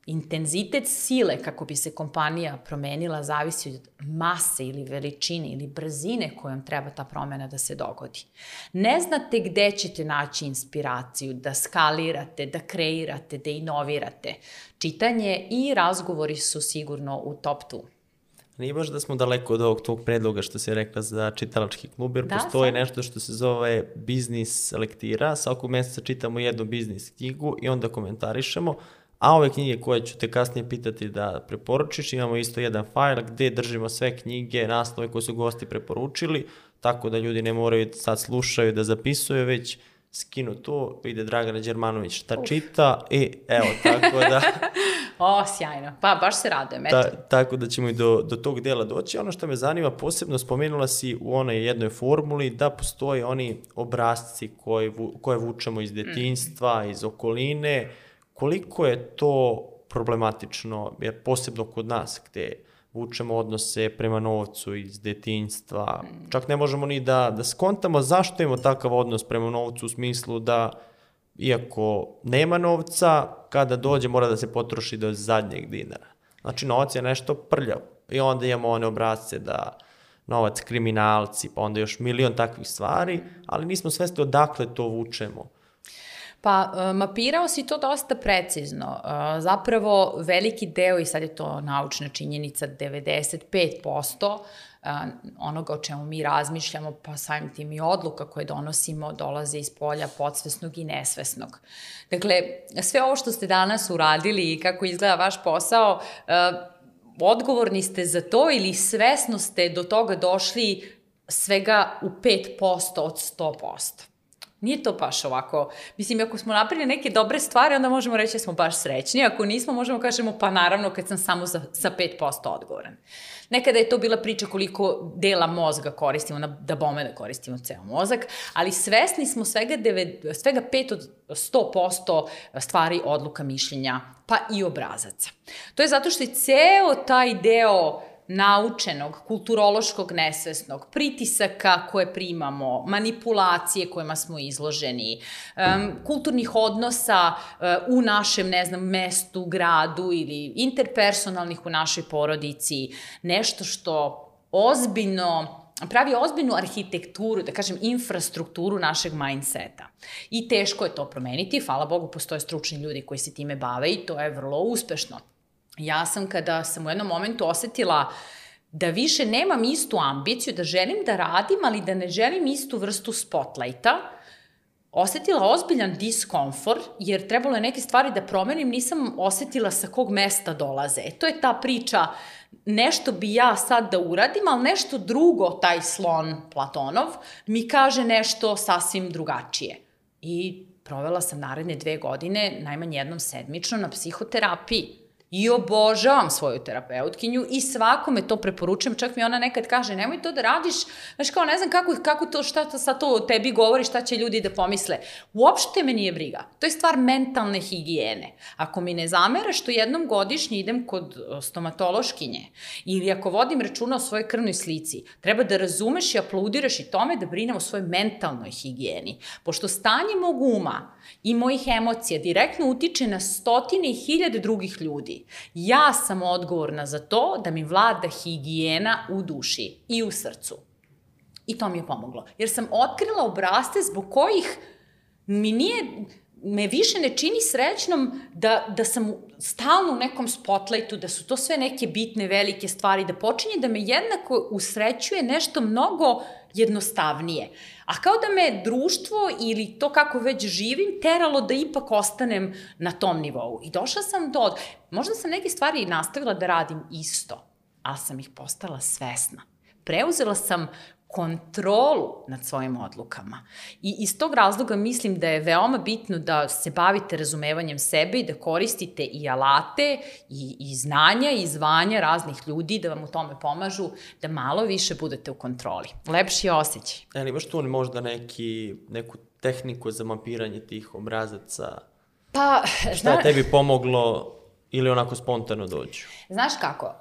intenzitet sile kako bi se kompanija promenila zavisi od mase ili veličine ili brzine kojom treba ta promena da se dogodi. Ne znate gde ćete naći inspiraciju da skalirate, da kreirate, da inovirate. Čitanje i razgovori su sigurno u top 2. Nije baš da smo daleko od ovog tvog predloga što si rekla za čitalački klub, jer da, postoji sam. nešto što se zove biznis selektira. Svakog meseca čitamo jednu biznis knjigu i onda komentarišemo, a ove knjige koje ću te kasnije pitati da preporučiš, imamo isto jedan fajl gde držimo sve knjige, naslove koje su gosti preporučili, tako da ljudi ne moraju sad slušaju da zapisuju, već skinu to, vide Dragana Đermanović šta čita i evo, tako da... O, sjajno. Pa, baš se radujem. Eto. Ta, tako da ćemo i do, do tog dela doći. Ono što me zanima, posebno spomenula si u onoj jednoj formuli da postoje oni obrazci koje, koje vučemo iz detinjstva, mm. iz okoline. Koliko je to problematično, jer posebno kod nas gde vučemo odnose prema novcu iz detinjstva. Čak ne možemo ni da, da skontamo zašto imamo takav odnos prema novcu u smislu da iako nema novca, kada dođe mora da se potroši do zadnjeg dinara. Znači novac je nešto prljav. I onda imamo one obrazce da novac kriminalci, pa onda još milion takvih stvari, ali nismo svesti odakle to vučemo. Pa, e, mapirao si to dosta precizno. E, zapravo, veliki deo, i sad je to naučna činjenica, 95% e, onoga o čemu mi razmišljamo, pa samim tim i odluka koje donosimo, dolaze iz polja podsvesnog i nesvesnog. Dakle, sve ovo što ste danas uradili i kako izgleda vaš posao, odgovorni ste za to ili svesno ste do toga došli svega u 5% od 100%. Nije to baš ovako. Mislim, ako smo napravili neke dobre stvari, onda možemo reći da smo baš srećni. Ako nismo, možemo da kažemo pa naravno kad sam samo za, sa 5% odgovoran. Nekada je to bila priča koliko dela mozga koristimo, na, da bome da koristimo ceo mozak, ali svesni smo svega, 9, svega 5 od 100% stvari, odluka, mišljenja, pa i obrazaca. To je zato što je ceo taj deo naučenog, kulturološkog nesvesnog, pritisaka koje primamo, manipulacije kojima smo izloženi, um, kulturnih odnosa uh, u našem, ne znam, mestu, gradu ili interpersonalnih u našoj porodici, nešto što ozbiljno pravi ozbiljnu arhitekturu, da kažem, infrastrukturu našeg mindseta. I teško je to promeniti, hvala Bogu, postoje stručni ljudi koji se time bave i to je vrlo uspešno. Ja sam kada sam u jednom momentu osetila da više nemam istu ambiciju, da želim da radim, ali da ne želim istu vrstu spotlighta, osetila ozbiljan diskomfort, jer trebalo je neke stvari da promenim, nisam osetila sa kog mesta dolaze. E, to je ta priča, nešto bi ja sad da uradim, ali nešto drugo, taj slon Platonov, mi kaže nešto sasvim drugačije. I provela sam naredne dve godine, najmanje jednom sedmično, na psihoterapiji i obožavam svoju terapeutkinju i svakome to preporučujem, čak mi ona nekad kaže nemoj to da radiš, znaš kao ne znam kako, kako to, šta to sad to tebi govori, šta će ljudi da pomisle. Uopšte me nije briga. To je stvar mentalne higijene. Ako mi ne zamera što jednom godišnje idem kod stomatološkinje ili ako vodim računa o svojoj krvnoj slici, treba da razumeš i aplaudiraš i tome da brinem o svojoj mentalnoj higijeni. Pošto stanje mog uma i mojih emocija direktno utiče na stotine i hiljade drugih ljudi. Ja sam odgovorna za to da mi vlada higijena u duši i u srcu. I to mi je pomoglo. Jer sam otkrila obraste zbog kojih mi nije, me više ne čini srećnom da, da sam stalno u nekom spotlightu, da su to sve neke bitne, velike stvari, da počinje da me jednako usrećuje nešto mnogo jednostavnije. A kao da me društvo ili to kako već živim teralo da ipak ostanem na tom nivou. I došla sam do... Možda sam neke stvari nastavila da radim isto, ali sam ih postala svesna. Preuzela sam kontrolu nad svojim odlukama. I iz tog razloga mislim da je veoma bitno da se bavite razumevanjem sebe i da koristite i alate i, i znanja i zvanja raznih ljudi da vam u tome pomažu da malo više budete u kontroli. Lepši osjećaj. E, ali imaš tu možda neki, neku tehniku za mapiranje tih obrazaca? Pa, Šta je tebi pomoglo ili onako spontano dođu? Znaš kako, uh,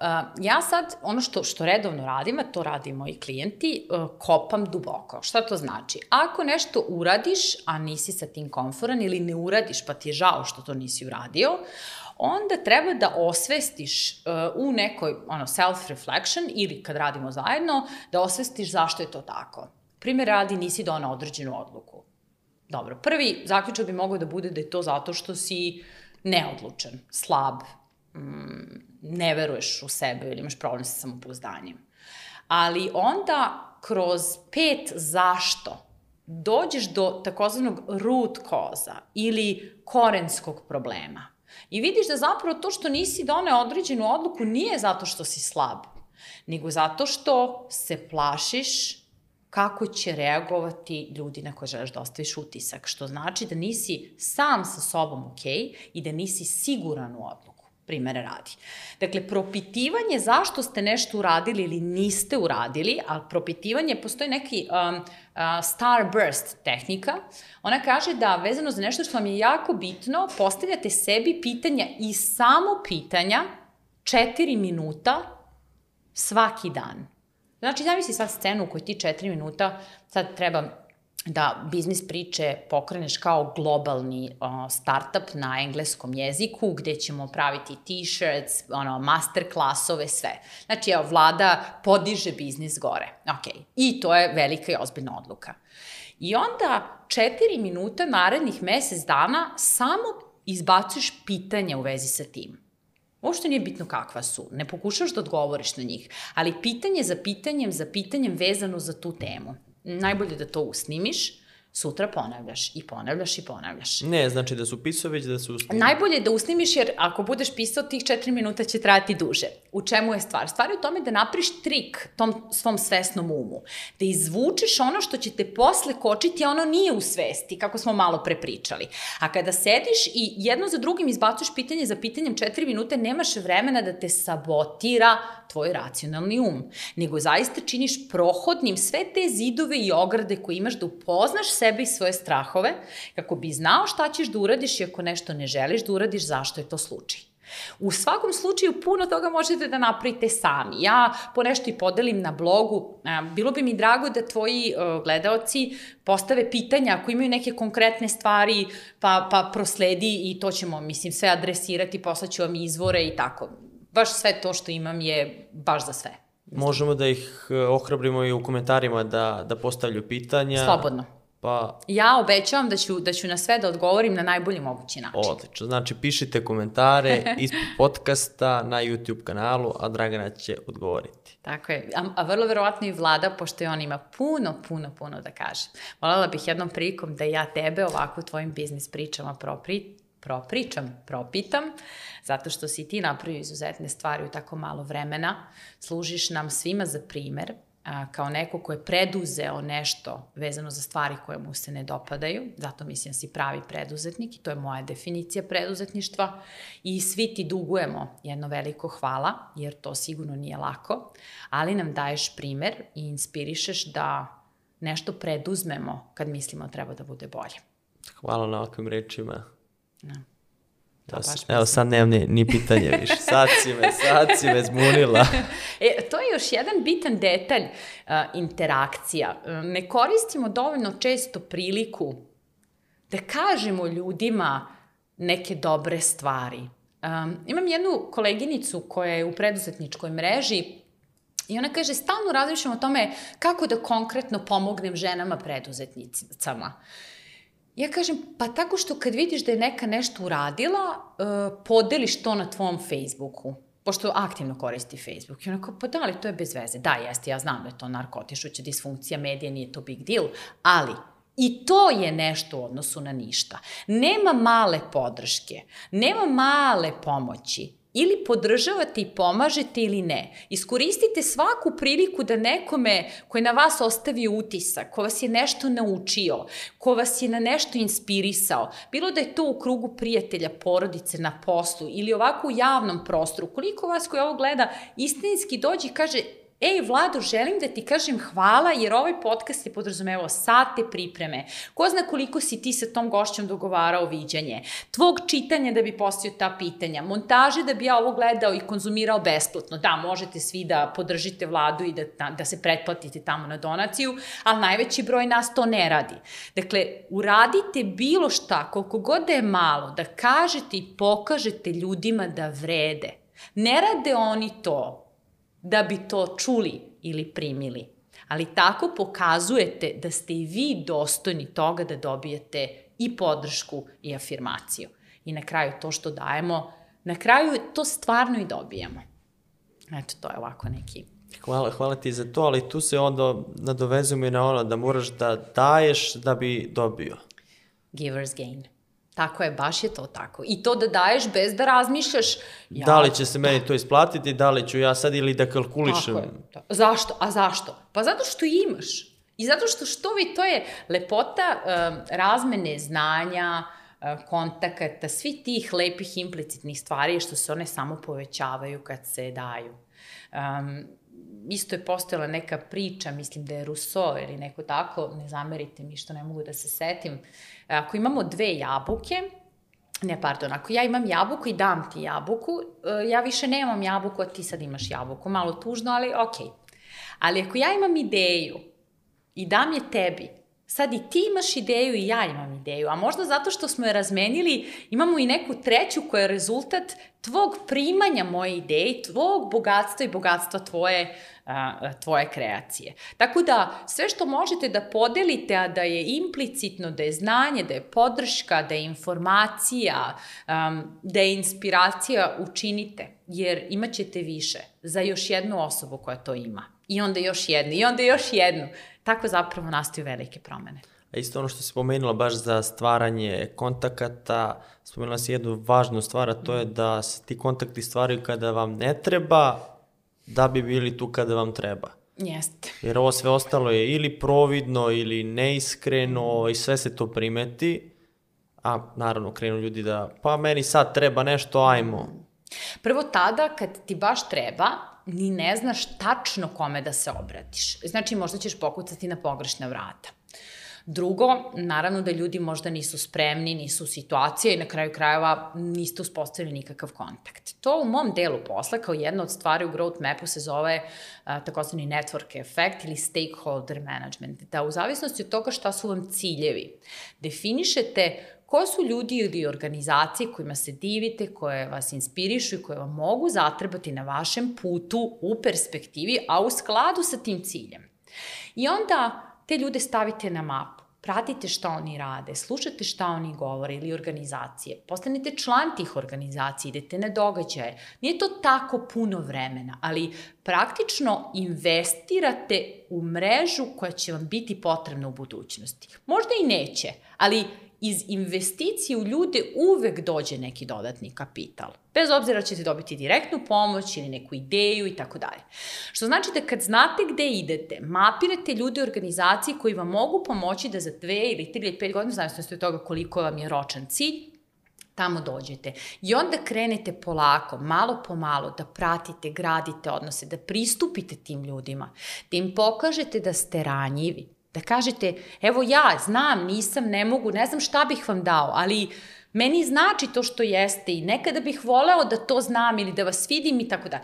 ja sad ono što, što redovno radim, a to radi moji klijenti, uh, kopam duboko. Šta to znači? Ako nešto uradiš, a nisi sa tim konforan ili ne uradiš pa ti je žao što to nisi uradio, onda treba da osvestiš uh, u nekoj ono, self-reflection ili kad radimo zajedno, da osvestiš zašto je to tako. Primer radi, nisi donao određenu odluku. Dobro, prvi zaključak bi mogao da bude da je to zato što si uh, neodlučan, slab, mm, ne veruješ u sebe ili imaš problem sa samopouzdanjem. Ali onda kroz pet zašto dođeš do takozvanog root koza ili korenskog problema. I vidiš da zapravo to što nisi doneo određenu odluku nije zato što si slab, nego zato što se plašiš kako će reagovati ljudi na koje želiš da ostaviš utisak, što znači da nisi sam sa sobom ok i da nisi siguran u odluku primere radi. Dakle, propitivanje zašto ste nešto uradili ili niste uradili, a propitivanje, postoji neki um, uh, starburst tehnika, ona kaže da vezano za nešto što vam je jako bitno, postavljate sebi pitanja i samo pitanja 4 minuta svaki dan. Znači, zamisli sad scenu u kojoj ti 4 minuta sad treba da biznis priče pokreneš kao globalni uh, startup na engleskom jeziku, gde ćemo praviti t-shirts, ono, master klasove, sve. Znači, evo, vlada podiže biznis gore. Ok. I to je velika i ozbiljna odluka. I onda četiri minuta narednih mesec dana samo izbacuješ pitanja u vezi sa tim. Uopšte nije bitno kakva su, ne pokušaš da odgovoriš na njih, ali pitanje za pitanjem za pitanjem vezano za tu temu. Najbolje da to usnimiš, sutra ponavljaš i ponavljaš i ponavljaš. Ne, znači da su pisao već da su usnimiš. Najbolje je da usnimiš jer ako budeš pisao tih 4 minuta će trajati duže. U čemu je stvar? Stvar je u tome da napriš trik tom svom svesnom umu. Da izvučeš ono što će te posle kočiti, a ono nije u svesti, kako smo malo prepričali. A kada sediš i jedno za drugim izbacuješ pitanje za pitanjem 4 minute, nemaš vremena da te sabotira tvoj racionalni um, nego zaista činiš prohodnim sve te zidove i ograde koje imaš da upoznaš sebe i svoje strahove, kako bi znao šta ćeš da uradiš i ako nešto ne želiš da uradiš, zašto je to slučaj. U svakom slučaju puno toga možete da napravite sami. Ja po nešto i podelim na blogu. Bilo bi mi drago da tvoji gledaoci postave pitanja ako imaju neke konkretne stvari, pa, pa prosledi i to ćemo, mislim, sve adresirati, poslaću vam izvore i tako baš sve to što imam je baš za sve. Možemo da ih eh, ohrabrimo i u komentarima da, da postavljaju pitanja. Slobodno. Pa... Ja obećavam da ću, da ću na sve da odgovorim na najbolji mogući način. Odlično. Znači, pišite komentare ispod podcasta na YouTube kanalu, a Dragana će odgovoriti. Tako je. A, a vrlo verovatno i vlada, pošto je on ima puno, puno, puno da kaže. Volela bih jednom prilikom da ja tebe ovako tvojim biznis pričama propri, propričam, propitam, zato što si ti napravio izuzetne stvari u tako malo vremena, služiš nam svima za primer, a, kao neko ko je preduzeo nešto vezano za stvari koje mu se ne dopadaju, zato mislim da si pravi preduzetnik i to je moja definicija preduzetništva i svi ti dugujemo jedno veliko hvala, jer to sigurno nije lako, ali nam daješ primer i inspirišeš da nešto preduzmemo kad mislimo da treba da bude bolje. Hvala na ovakvim rečima. Da. Ja, baš evo sad nemam ni, ni pitanje više. Sad si me, sad si me zmunila. e, to je još jedan bitan detalj uh, interakcija. Uh, ne koristimo dovoljno često priliku da kažemo ljudima neke dobre stvari. Um, imam jednu koleginicu koja je u preduzetničkoj mreži I ona kaže, stalno razmišljam o tome kako da konkretno pomognem ženama preduzetnicama. Uh, Ja kažem, pa tako što kad vidiš da je neka nešto uradila, uh, podeliš to na tvom Facebooku pošto aktivno koristi Facebook. I ona kao, pa da li to je bez veze? Da, jeste, ja znam da je to narkotišuća disfunkcija medija, nije to big deal, ali I to je nešto u odnosu na ništa. Nema male podrške, nema male pomoći ili podržavate i pomažete ili ne. Iskoristite svaku priliku da nekome koji na vas ostavio utisak, ko vas je nešto naučio, ko vas je na nešto inspirisao, bilo da je to u krugu prijatelja, porodice, na poslu ili ovako u javnom prostoru, koliko vas koji ovo gleda istinski dođe i kaže Ej, Vlado, želim da ti kažem hvala jer ovaj podcast je podrazumevao sate pripreme. Ko zna koliko si ti sa tom gošćom dogovarao viđanje, tvog čitanja da bi postio ta pitanja, montaže da bi ja ovo gledao i konzumirao besplatno. Da, možete svi da podržite Vladu i da, da, se pretplatite tamo na donaciju, ali najveći broj nas to ne radi. Dakle, uradite bilo šta, koliko god da je malo, da kažete i pokažete ljudima da vrede. Ne rade oni to da bi to čuli ili primili. Ali tako pokazujete da ste i vi dostojni toga da dobijete i podršku i afirmaciju. I na kraju to što dajemo, na kraju to stvarno i dobijemo. Eto, to je ovako neki Hvala, hvala ti za to, ali tu se onda nadovezujemo i na ono da moraš da daješ da bi dobio. Giver's gain. Tako je, baš je to tako. I to da daješ bez da razmišljaš. Ja, da li će se meni to isplatiti, da li ću ja sad ili da kalkulišem. Tako je. Da. Zašto? A zašto? Pa zato što imaš. I zato što što vi, to je lepota um, razmene znanja, kontakata, svi tih lepih implicitnih stvari što se one samo povećavaju kad se daju. Um, isto je postojala neka priča, mislim da je Rousseau ili neko tako, ne zamerite mi što ne mogu da se setim. Ako imamo dve jabuke, ne, pardon, ako ja imam jabuku i dam ti jabuku, e, ja više nemam jabuku, a ti sad imaš jabuku. Malo tužno, ali okej. Okay. Ali ako ja imam ideju i dam je tebi, sad i ti imaš ideju i ja imam ideju, a možda zato što smo je razmenili, imamo i neku treću koja je rezultat tvog primanja moje ideje, tvog bogatstva i bogatstva tvoje, tvoje kreacije. Tako da sve što možete da podelite, a da je implicitno, da je znanje, da je podrška, da je informacija, da je inspiracija, učinite, jer imaćete više za još jednu osobu koja to ima. I onda još jednu, i onda još jednu. Tako zapravo nastaju velike promene. A isto ono što si pomenula baš za stvaranje kontakata, spomenula si jednu važnu stvar, a to je da se ti kontakti stvaraju kada vam ne treba, da bi bili tu kada vam treba. Jeste. Jer ovo sve ostalo je ili providno ili neiskreno i sve se to primeti, a naravno krenu ljudi da pa meni sad treba nešto, ajmo. Prvo tada kad ti baš treba, ni ne znaš tačno kome da se obratiš. Znači možda ćeš pokucati na pogrešna vrata. Drugo, naravno da ljudi možda nisu spremni, nisu u situaciji i na kraju krajeva niste uspostavili nikakav kontakt. To u mom delu posla, kao jedna od stvari u Growth Mapu se zove takozvani network effect ili stakeholder management. Da u zavisnosti od toga šta su vam ciljevi, definišete ko su ljudi ili organizacije kojima se divite, koje vas inspirišu i koje vam mogu zatrebati na vašem putu u perspektivi, a u skladu sa tim ciljem. I onda te ljude stavite na mapu. Pratite šta oni rade, slušate šta oni govore ili organizacije. Postanete član tih organizacija, idete na događaje. Nije to tako puno vremena, ali praktično investirate u mrežu koja će vam biti potrebna u budućnosti. Možda i neće, ali iz investicije u ljude uvek dođe neki dodatni kapital. Bez obzira ćete dobiti direktnu pomoć ili neku ideju i tako dalje. Što znači da kad znate gde idete, mapirate ljude u organizaciji koji vam mogu pomoći da za dve ili tri ili pet godina, zavisno od toga koliko vam je ročan cilj, tamo dođete. I onda krenete polako, malo po malo, da pratite, gradite odnose, da pristupite tim ljudima, da im pokažete da ste ranjivi, Da kažete, evo ja znam, nisam, ne mogu, ne znam šta bih vam dao, ali Meni znači to što jeste i nekada bih voleo da to znam ili da vas vidim i tako da.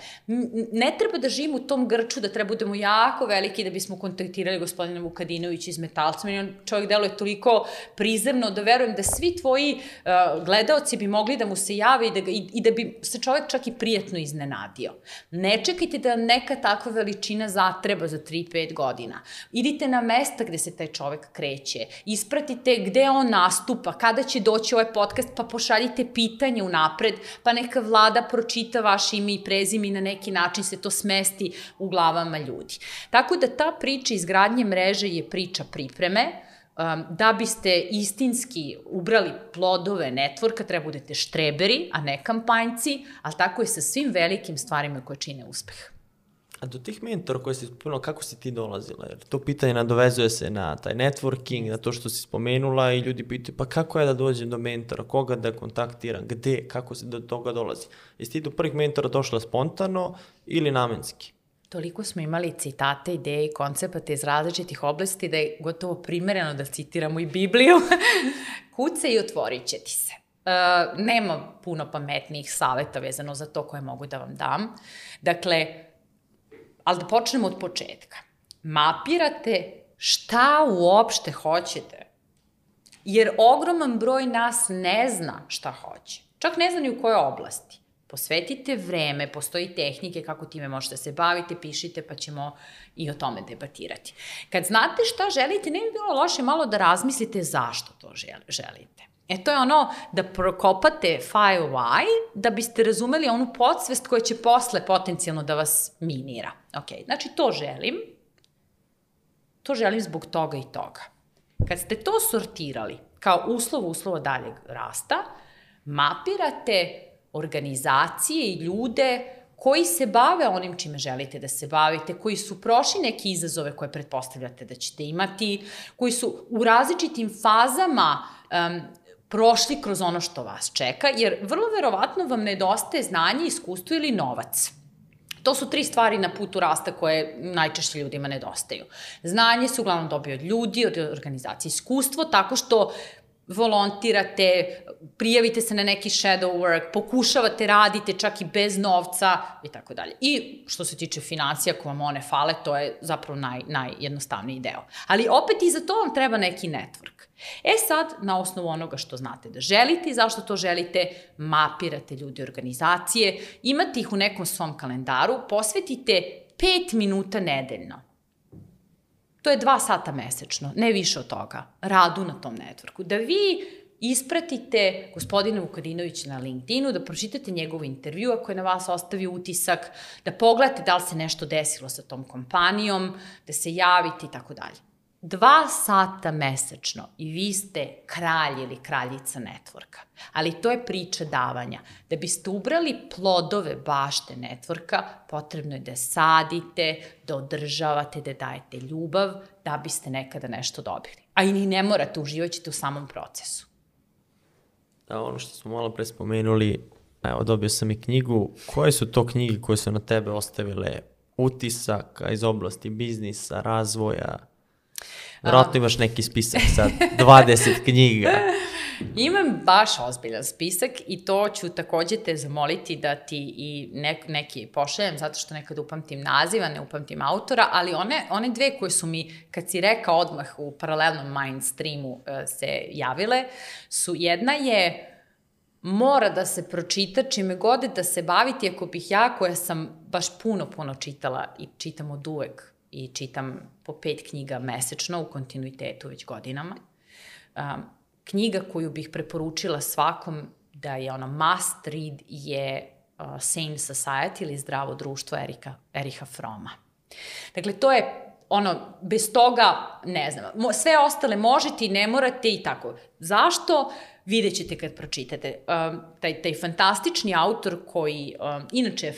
Ne treba da živim u tom grču da treba budemo jako veliki da bismo kontaktirali gospodina Vukadinovića iz Metalca. Meni on čovjek deluje toliko prizemno da verujem da svi tvoji uh, gledaoci bi mogli da mu se jave i da, ga, i, i da bi se čovjek čak i prijetno iznenadio. Ne čekajte da neka takva veličina zatreba za 3-5 godina. Idite na mesta gde se taj čovjek kreće. Ispratite gde on nastupa, kada će doći ovaj podcast podcast, pa pošaljite pitanje unapred, pa neka vlada pročita vaše ime i prezime i na neki način se to smesti u glavama ljudi. Tako da ta priča izgradnje mreže je priča pripreme, um, da biste istinski ubrali plodove networka, treba budete štreberi, a ne kampanjci, ali tako je sa svim velikim stvarima koje čine uspeh. A do tih mentora koje si spomenula, kako si ti dolazila? Jer to pitanje nadovezuje se na taj networking, na to što si spomenula i ljudi pitaju, pa kako je da dođem do mentora, koga da kontaktiram, gde, kako se do toga dolazi? Jesi ti do prvih mentora došla spontano ili namenski? Toliko smo imali citate, ideje i koncepate iz različitih oblasti da je gotovo primereno da citiramo i Bibliju. Kuce i otvorit će ti se. Uh, nema puno pametnijih saveta vezano za to koje mogu da vam dam. Dakle, ali da počnemo od početka. Mapirate šta uopšte hoćete. Jer ogroman broj nas ne zna šta hoće. Čak ne zna ni u kojoj oblasti. Posvetite vreme, postoji tehnike kako time možete se bavite, pišite, pa ćemo i o tome debatirati. Kad znate šta želite, ne bi bilo loše malo da razmislite zašto to želite. E to je ono da prokopate file why da biste razumeli onu podsvest koja će posle potencijalno da vas minira. Ok, znači to želim, to želim zbog toga i toga. Kad ste to sortirali kao uslov uslova daljeg rasta, mapirate organizacije i ljude koji se bave onim čime želite da se bavite, koji su prošli neke izazove koje pretpostavljate da ćete imati, koji su u različitim fazama um, prošli kroz ono što vas čeka, jer vrlo verovatno vam nedostaje znanje, iskustvo ili novac. To su tri stvari na putu rasta koje najčešće ljudima nedostaju. Znanje se uglavnom dobije od ljudi, od organizacije. Iskustvo tako što volontirate, prijavite se na neki shadow work, pokušavate, radite čak i bez novca i tako dalje. I što se tiče financija, ako vam one fale, to je zapravo naj, najjednostavniji deo. Ali opet i za to vam treba neki network. E sad, na osnovu onoga što znate da želite i zašto to želite, mapirate ljudi organizacije, imate ih u nekom svom kalendaru, posvetite 5 minuta nedeljno To je dva sata mesečno, ne više od toga, radu na tom networku. Da vi ispratite gospodina Vukadinovića na LinkedInu, da pročitate njegov intervju ako je na vas ostavio utisak, da pogledate da li se nešto desilo sa tom kompanijom, da se javite i tako dalje. Dva sata mesečno i vi ste kralj ili kraljica networka. Ali to je priča davanja. Da biste ubrali plodove bašte networka, potrebno je da sadite, da održavate, da dajete ljubav, da biste nekada nešto dobili. A i ne morate, uživaćete u samom procesu. Da, ono što smo malo pre spomenuli, evo, dobio sam i knjigu. Koje su to knjige koje su na tebe ostavile utisak iz oblasti biznisa, razvoja, Vratno imaš neki spisak sad, 20 knjiga. Imam baš ozbiljan spisak i to ću takođe te zamoliti da ti i nek, neki pošaljem, zato što nekad upamtim naziva, ne upamtim autora, ali one, one dve koje su mi, kad si rekao odmah u paralelnom mindstreamu e, se javile, su jedna je mora da se pročita čime god da se baviti, ako bih ja, koja sam baš puno, puno čitala i čitam od uvek i čitam po pet knjiga mesečno u kontinuitetu već godinama. Um, knjiga koju bih preporučila svakom da je ono must read je uh, Sane Society ili Zdravo društvo Erika, Eriha Froma. Dakle, to je ono, bez toga, ne znam, sve ostale možete i ne morate i tako. Zašto? Vidjet ćete kad pročitate. Um, taj, taj fantastični autor koji, um, inače,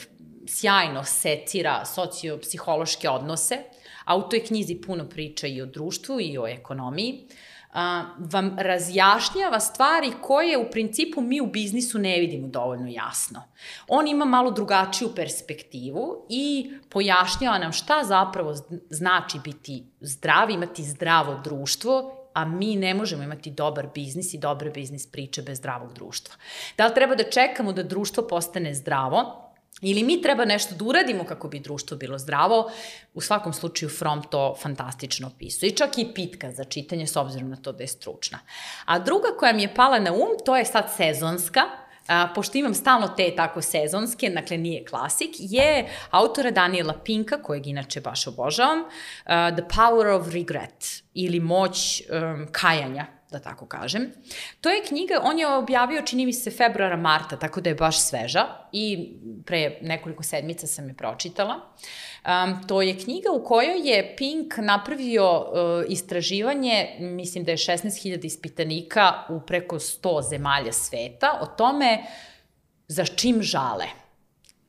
sjajno secira sociopsihološke odnose, a u toj knjizi puno priča i o društvu i o ekonomiji, a, vam razjašnjava stvari koje u principu mi u biznisu ne vidimo dovoljno jasno. On ima malo drugačiju perspektivu i pojašnjava nam šta zapravo znači biti zdrav, imati zdravo društvo a mi ne možemo imati dobar biznis i dobre biznis priče bez zdravog društva. Da li treba da čekamo da društvo postane zdravo, Ili mi treba nešto da uradimo kako bi društvo bilo zdravo, u svakom slučaju From to fantastično opisuje. I čak i pitka za čitanje s obzirom na to da je stručna. A druga koja mi je pala na um, to je sad sezonska, a, pošto imam stalno te tako sezonske, dakle nije klasik, je autora Daniela Pinka, kojeg inače baš obožavam, uh, The Power of Regret ili Moć um, kajanja, da tako kažem. To je knjiga, on je objavio, čini mi se, februara, marta, tako da je baš sveža i pre nekoliko sedmica sam je pročitala. Um, to je knjiga u kojoj je Pink napravio uh, istraživanje, mislim da je 16.000 ispitanika u preko 100 zemalja sveta, o tome za čim žale.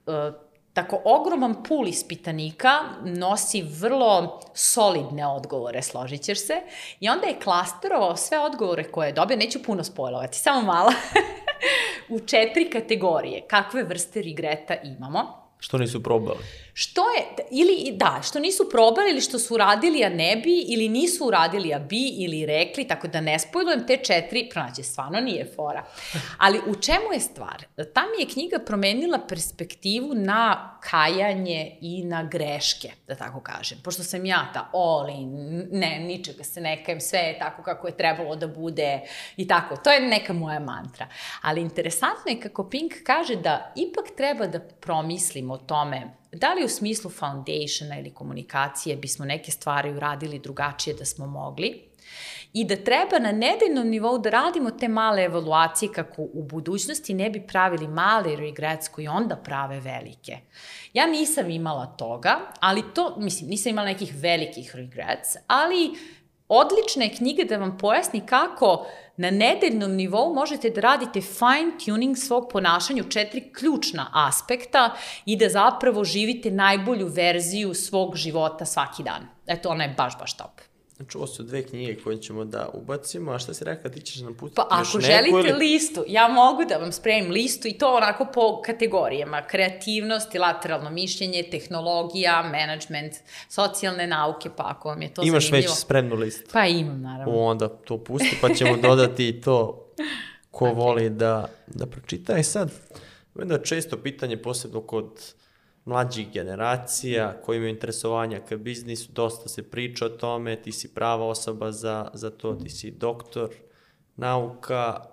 Uh, tako ogroman pul ispitanika nosi vrlo solidne odgovore, složit ćeš se, i onda je klasterovao sve odgovore koje je dobio, neću puno spojlovati, samo malo, u četiri kategorije, kakve vrste regreta imamo. Što nisu probali? Što je, ili da, što nisu probali ili što su uradili, a ne bi, ili nisu uradili, a bi, ili rekli, tako da ne spojlujem te četiri, pronaće, stvarno nije fora. Ali u čemu je stvar? Ta mi je knjiga promenila perspektivu na kajanje i na greške, da tako kažem. Pošto sam ja ta in, ne, ničega se ne kajem, sve je tako kako je trebalo da bude i tako. To je neka moja mantra. Ali interesantno je kako Pink kaže da ipak treba da promislimo o tome da li u smislu foundationa ili komunikacije bismo neke stvari uradili drugačije da smo mogli i da treba na nedeljnom nivou da radimo te male evaluacije kako u budućnosti ne bi pravili male regrets koji onda prave velike. Ja nisam imala toga, ali to, mislim, nisam imala nekih velikih regrets, ali odlična je knjiga da vam pojasni kako na nedeljnom nivou možete da radite fine tuning svog ponašanja u četiri ključna aspekta i da zapravo živite najbolju verziju svog života svaki dan. Eto, ona je baš, baš top. Znači, ovo su dve knjige koje ćemo da ubacimo, a šta si rekla, ti ćeš nam pustiti Pa još ako neku želite ili... listu, ja mogu da vam spremim listu i to onako po kategorijama. Kreativnost, lateralno mišljenje, tehnologija, management, socijalne nauke, pa ako vam je to Imaš zanimljivo. već spremnu listu. Pa imam, naravno. onda to pusti, pa ćemo dodati i to ko okay. voli da, da pročita. I sad, vidim da je često pitanje, posebno kod mlađih generacija koji imaju interesovanja ka biznisu, dosta se priča o tome, ti si prava osoba za, za to, ti si doktor nauka,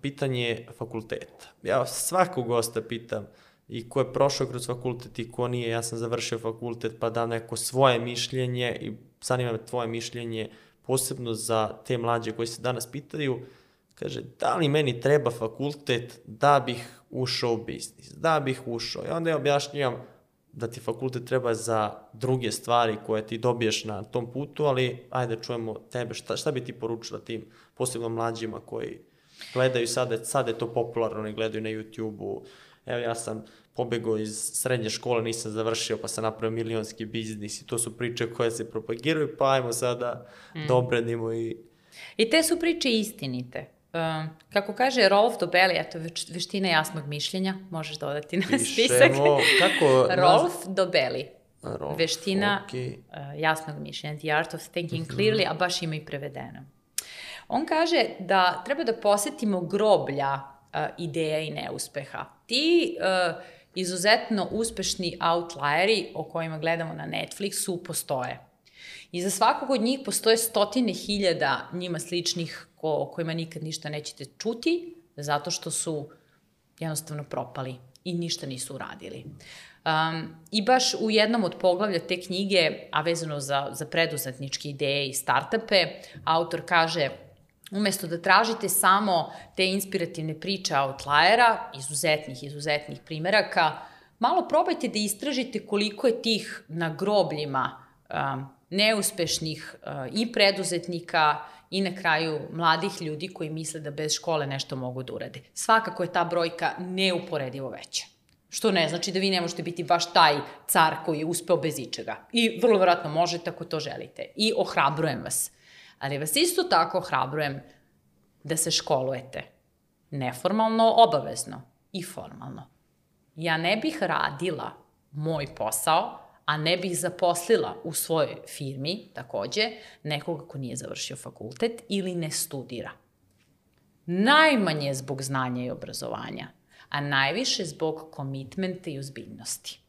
pitanje je fakulteta. Ja svakog gosta pitam i ko je prošao kroz fakultet i ko nije, ja sam završio fakultet pa dam neko svoje mišljenje i zanima me tvoje mišljenje posebno za te mlađe koji se danas pitaju, kaže, da li meni treba fakultet da bih ušao u biznis, da bih ušao. I onda ja objašnjam da ti fakultet treba za druge stvari koje ti dobiješ na tom putu, ali ajde čujemo tebe, šta, šta bi ti poručila tim, posebno mlađima koji gledaju sada, sada je to popularno, oni gledaju na YouTube-u, evo ja sam pobegao iz srednje škole, nisam završio, pa sam napravio milionski biznis i to su priče koje se propagiraju, pa ajmo sada mm. da obredimo i... I te su priče istinite. Um, kako kaže Rolf Dobeli, eto, veština jasnog mišljenja, možeš dodati na Pišemo, spisak. kako... Rolf Dobeli. Rolf, veština okay. uh, jasnog mišljenja, the art of thinking clearly, a baš ima i prevedeno. On kaže da treba da posetimo groblja uh, ideja i neuspeha. Ti uh, izuzetno uspešni outlieri o kojima gledamo na Netflixu postoje. I za svakog od njih postoje stotine hiljada njima sličnih ko, o kojima nikad ništa nećete čuti, zato što su jednostavno propali i ništa nisu uradili. Um, I baš u jednom od poglavlja te knjige, a vezano za, za preduzetničke ideje i startupe, autor kaže umesto da tražite samo te inspirativne priče outliera, izuzetnih, izuzetnih primeraka, malo probajte da istražite koliko je tih na grobljima um, neuspešnih uh, i preduzetnika i na kraju mladih ljudi koji misle da bez škole nešto mogu da urade. Svakako je ta brojka neuporedivo veća. Što ne znači da vi ne možete biti baš taj car koji je uspeo bez ičega. I vrlo verovatno možete ako to želite. I ohrabrujem vas. Ali vas isto tako ohrabrujem da se školujete. Neformalno, obavezno i formalno. Ja ne bih radila moj posao a ne bih zaposlila u svojoj firmi, takođe, nekoga ko nije završio fakultet ili ne studira. Najmanje zbog znanja i obrazovanja, a najviše zbog komitmenta i uzbiljnosti.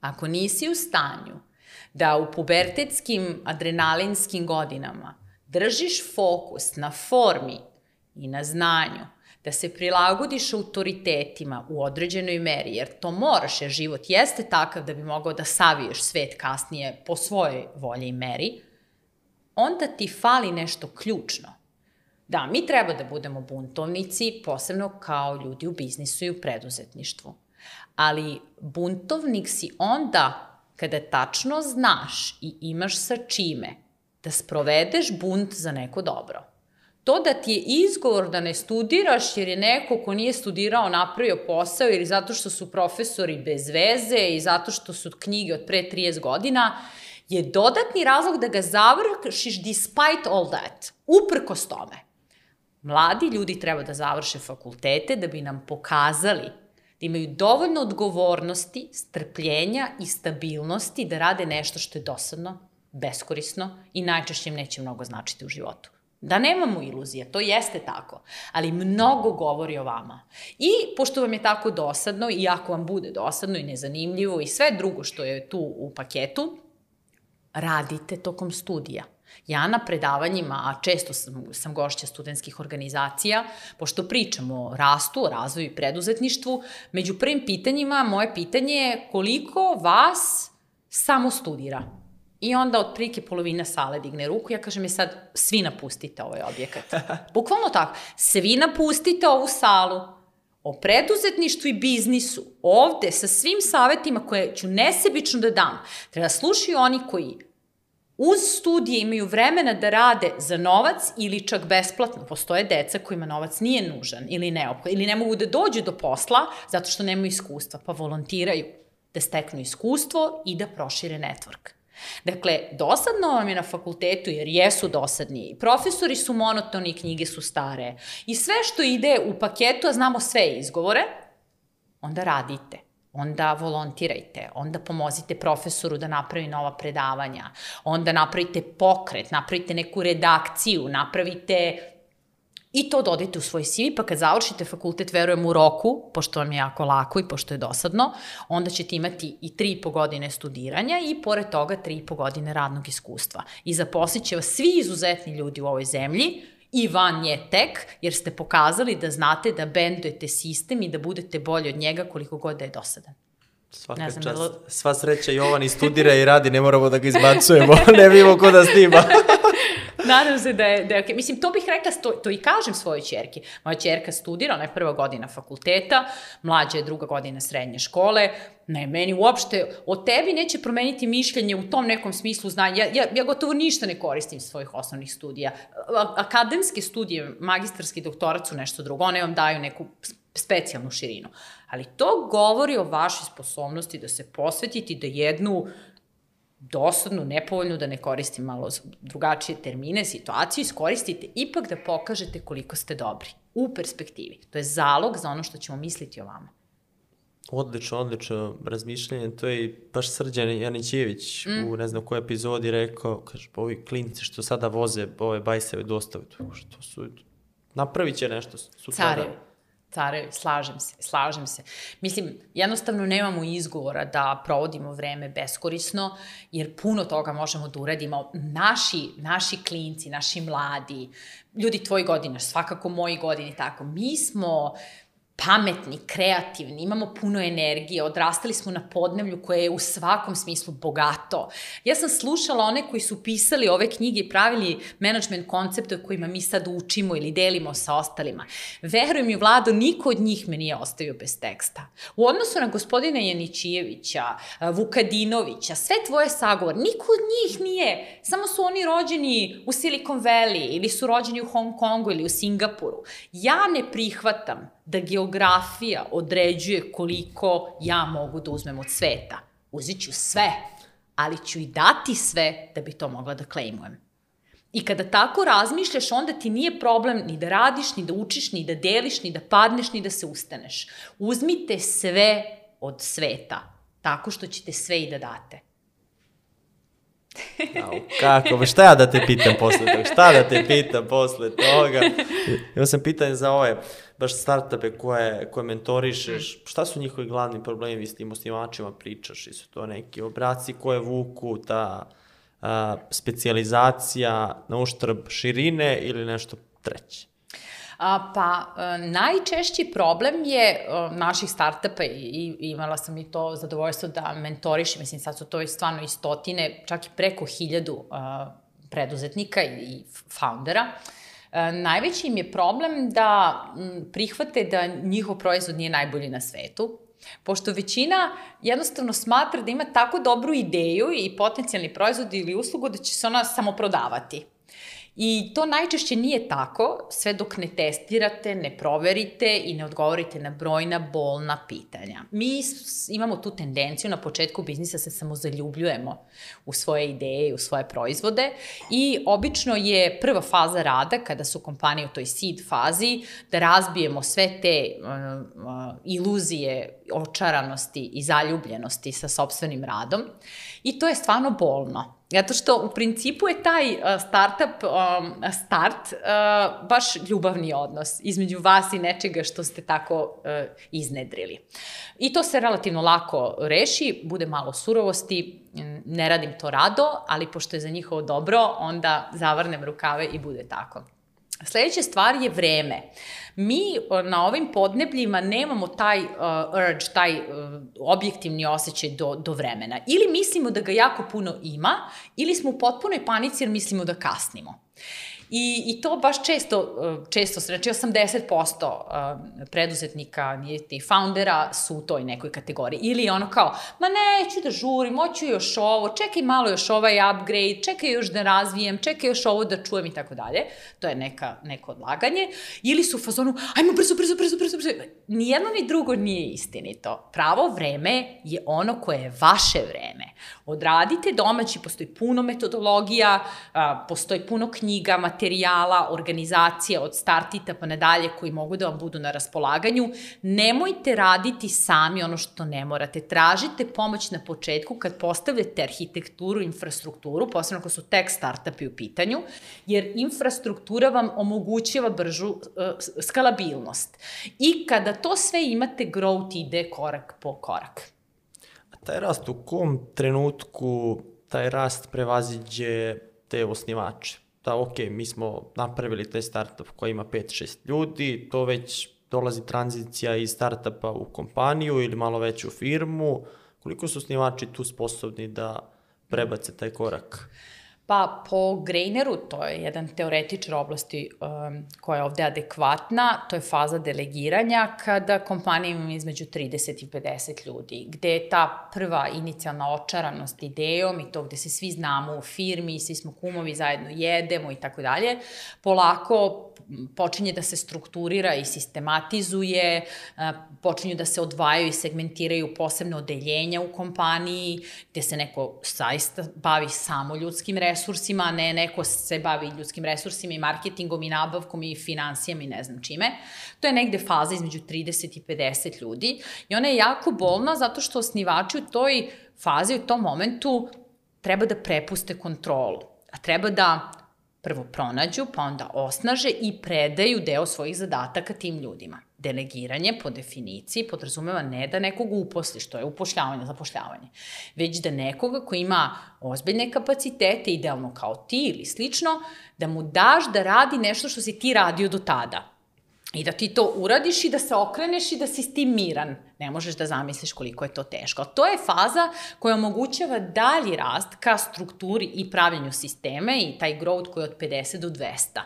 Ako nisi u stanju da u pubertetskim adrenalinskim godinama držiš fokus na formi i na znanju, da se prilagodiš autoritetima u određenoj meri, jer to moraš, jer život jeste takav da bi mogao da saviješ svet kasnije po svojoj volji i meri, onda ti fali nešto ključno. Da, mi treba da budemo buntovnici, posebno kao ljudi u biznisu i u preduzetništvu. Ali buntovnik si onda kada tačno znaš i imaš sa čime da sprovedeš bunt za neko dobro. To da ti je izgovor da ne studiraš jer je neko ko nije studirao napravio posao ili zato što su profesori bez veze i zato što su knjige od pre 30 godina, je dodatni razlog da ga završiš despite all that, uprkos tome. Mladi ljudi treba da završe fakultete da bi nam pokazali da imaju dovoljno odgovornosti, strpljenja i stabilnosti da rade nešto što je dosadno, beskorisno i najčešće im neće mnogo značiti u životu. Da nemamo iluzije, to jeste tako, ali mnogo govori o vama. I pošto vam je tako dosadno, i ako vam bude dosadno i nezanimljivo i sve drugo što je tu u paketu, radite tokom studija. Ja na predavanjima, a često sam, sam gošća studentskih organizacija, pošto pričamo o rastu, o razvoju i preduzetništvu, među prvim pitanjima moje pitanje je koliko vas samo studira? I onda od prike polovina sale digne ruku, ja kažem je sad, svi napustite ovaj objekat. Bukvalno tako, svi napustite ovu salu o preduzetništvu i biznisu, ovde sa svim savetima koje ću nesebično da dam, treba slušaju oni koji uz studije imaju vremena da rade za novac ili čak besplatno. Postoje deca kojima novac nije nužan ili neophodan ili ne mogu da dođu do posla zato što nemaju iskustva, pa volontiraju da steknu iskustvo i da prošire network. Dakle, dosadno vam je na fakultetu, jer jesu dosadni, profesori su monotoni, knjige su stare, i sve što ide u paketu, a znamo sve izgovore, onda radite onda volontirajte, onda pomozite profesoru da napravi nova predavanja, onda napravite pokret, napravite neku redakciju, napravite i to dodajte u svoj CV, pa kad završite fakultet, verujem u roku, pošto vam je jako lako i pošto je dosadno, onda ćete imati i tri i po godine studiranja i pored toga tri i po godine radnog iskustva. I zaposlit će vas svi izuzetni ljudi u ovoj zemlji, i van nje tek, jer ste pokazali da znate da bendujete sistem i da budete bolji od njega koliko god da je dosadan. Svaka Ne znam, čast. jel- Sva sreća Jovan i studira i radi, ne moramo da ga izbacujemo, ne vidimo ko da snima. Nadam se da je, da je okay. Mislim, to bih rekla, to, to i kažem svojoj čerki. Moja čerka studira, ona je prva godina fakulteta, mlađa je druga godina srednje škole, ne, meni uopšte, o tebi neće promeniti mišljenje u tom nekom smislu znanja. Ja, ja, ja gotovo ništa ne koristim svojih osnovnih studija. Akademske studije, magistarski doktorat su nešto drugo, one vam daju neku specijalnu širinu. Ali to govori o vašoj sposobnosti da se posvetite da jednu dosadnu, nepovoljnu, da ne koristim malo drugačije termine, situaciju, iskoristite ipak da pokažete koliko ste dobri u perspektivi. To je zalog za ono što ćemo misliti o vama. Odlično, odlično razmišljanje. To je i baš Srđan Janićević mm. u ne znam kojoj epizodi rekao, kaže, pa ovi klinci što sada voze ove bajseve dostave, to, što su, napravit će nešto sutra. Carevi. Carevi, slažem se, slažem se. Mislim, jednostavno nemamo izgovora da provodimo vreme beskorisno, jer puno toga možemo da uradimo. Naši, naši klinci, naši mladi, ljudi tvoji godine, svakako moji godini, tako, mi smo pametni, kreativni, imamo puno energije, odrastali smo na podnevlju koje je u svakom smislu bogato. Ja sam slušala one koji su pisali ove knjige i pravili management koncepte kojima mi sad učimo ili delimo sa ostalima. Veruj mi, Vlado, niko od njih me nije ostavio bez teksta. U odnosu na gospodina Janičijevića, Vukadinovića, sve tvoje sagovor, niko od njih nije, samo su oni rođeni u Silicon Valley ili su rođeni u Hong Kongu ili u Singapuru. Ja ne prihvatam da geografija određuje koliko ja mogu da uzmem od sveta. Uzet ću sve, ali ću i dati sve da bi to mogla da klejmujem. I kada tako razmišljaš, onda ti nije problem ni da radiš, ni da učiš, ni da deliš, ni da padneš, ni da se ustaneš. Uzmite sve od sveta, tako što ćete sve i da date. Au, kako, šta ja da te pitam posle toga, šta da te pitam posle toga? Imao sam pitanje za ove, baš startupe koje, koje mentorišeš, šta su njihovi glavni problemi, vi s tim osnivačima pričaš, i su to neki obraci koje vuku, ta a, specializacija na uštrb širine ili nešto treće? Pa, e, najčešći problem je e, naših startupa i, imala sam i to zadovoljstvo da mentorišem, mislim sad su to i stvarno i stotine, čak i preko hiljadu a, preduzetnika i, foundera. E, najveći im je problem da prihvate da njihov proizvod nije najbolji na svetu, Pošto većina jednostavno smatra da ima tako dobru ideju i potencijalni proizvod ili uslugu da će se ona samo prodavati. I to najčešće nije tako, sve dok ne testirate, ne proverite i ne odgovorite na brojna bolna pitanja. Mi imamo tu tendenciju na početku biznisa se samo zaljubljujemo u svoje ideje, u svoje proizvode i obično je prva faza rada kada su kompanije u toj seed fazi da razbijemo sve te uh, uh, iluzije očaranosti i zaljubljenosti sa sobstvenim radom i to je stvarno bolno. Zato što u principu je taj uh, startup um, start uh, baš ljubavni odnos između vas i nečega što ste tako uh, iznedrili. I to se relativno lako reši, bude malo surovosti, ne radim to rado, ali pošto je za njihovo dobro, onda zavrnem rukave i bude tako. Sledeća stvar je vreme. Mi na ovim podnebljima nemamo taj uh, urge, taj uh, objektivni osjećaj do, do vremena. Ili mislimo da ga jako puno ima, ili smo u potpunoj panici jer mislimo da kasnimo. I, I to baš često, uh, često se, znači 80% uh, preduzetnika, ti foundera su u toj nekoj kategoriji. Ili ono kao, ma neću da žurim, hoću još ovo, čekaj malo još ovaj upgrade, čekaj još da razvijem, čekaj još ovo da čujem i tako dalje. To je neka, neko odlaganje. Ili su u fazonu, ajmo brzo, brzo, brzo, brzo, brzo. Nijedno ni drugo nije istinito. Pravo vreme je ono koje je vaše vreme. Odradite domaći, postoji puno metodologija, postoji puno knjiga, materijala, organizacija od startita pa nadalje koji mogu da vam budu na raspolaganju. Nemojte raditi sami ono što ne morate. Tražite pomoć na početku kad postavljate arhitekturu, infrastrukturu, posebno ako su tek startupi u pitanju, jer infrastruktura vam omogućava bržu uh, skalabilnost. I kada to sve imate, growth ide korak po korak. A taj rast, u kom trenutku taj rast prevaziđe te osnivače? Da, ok, mi smo napravili taj startup koji ima 5-6 ljudi, to već dolazi tranzicija iz startupa u kompaniju ili malo veću firmu. Koliko su osnivači tu sposobni da prebace taj korak? Pa po Greineru, to je jedan teoretičar oblasti um, koja je ovde adekvatna, to je faza delegiranja kada kompanija ima između 30 i 50 ljudi, gde je ta prva inicijalna očaranost idejom i to gde se svi znamo u firmi, svi smo kumovi, zajedno jedemo i tako dalje, polako počinje da se strukturira i sistematizuje, počinju da se odvajaju i segmentiraju posebne odeljenja u kompaniji, gde se neko saista bavi samo ljudskim resursima, a ne neko se bavi ljudskim resursima i marketingom i nabavkom i financijama i ne znam čime. To je negde faza između 30 i 50 ljudi i ona je jako bolna zato što osnivači u toj fazi, u tom momentu treba da prepuste kontrolu. A treba da prvo pronađu, pa onda osnaže i predaju deo svojih zadataka tim ljudima. Delegiranje po definiciji podrazumeva ne da nekog uposli, što je upošljavanje, zapošljavanje, već da nekoga ko ima ozbiljne kapacitete, idealno kao ti ili slično, da mu daš da radi nešto što si ti radio do tada I da ti to uradiš i da se okreneš i da si s tim miran. Ne možeš da zamisliš koliko je to teško. Ali to je faza koja omogućava dalji rast ka strukturi i pravljenju sisteme i taj growth koji je od 50 do 200.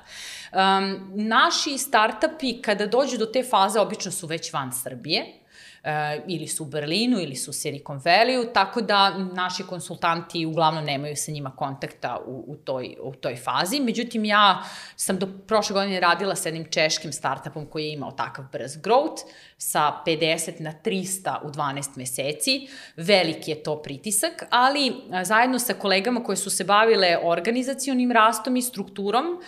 Um, naši startupi kada dođu do te faze obično su već van Srbije e, ili su u Berlinu ili su u Silicon Valley-u, tako da naši konsultanti uglavnom nemaju sa njima kontakta u, u, toj, u toj fazi. Međutim, ja sam do prošle godine radila sa jednim češkim startupom koji je imao takav brz growth sa 50 na 300 u 12 meseci. Veliki je to pritisak, ali zajedno sa kolegama koje su se bavile organizacionim rastom i strukturom,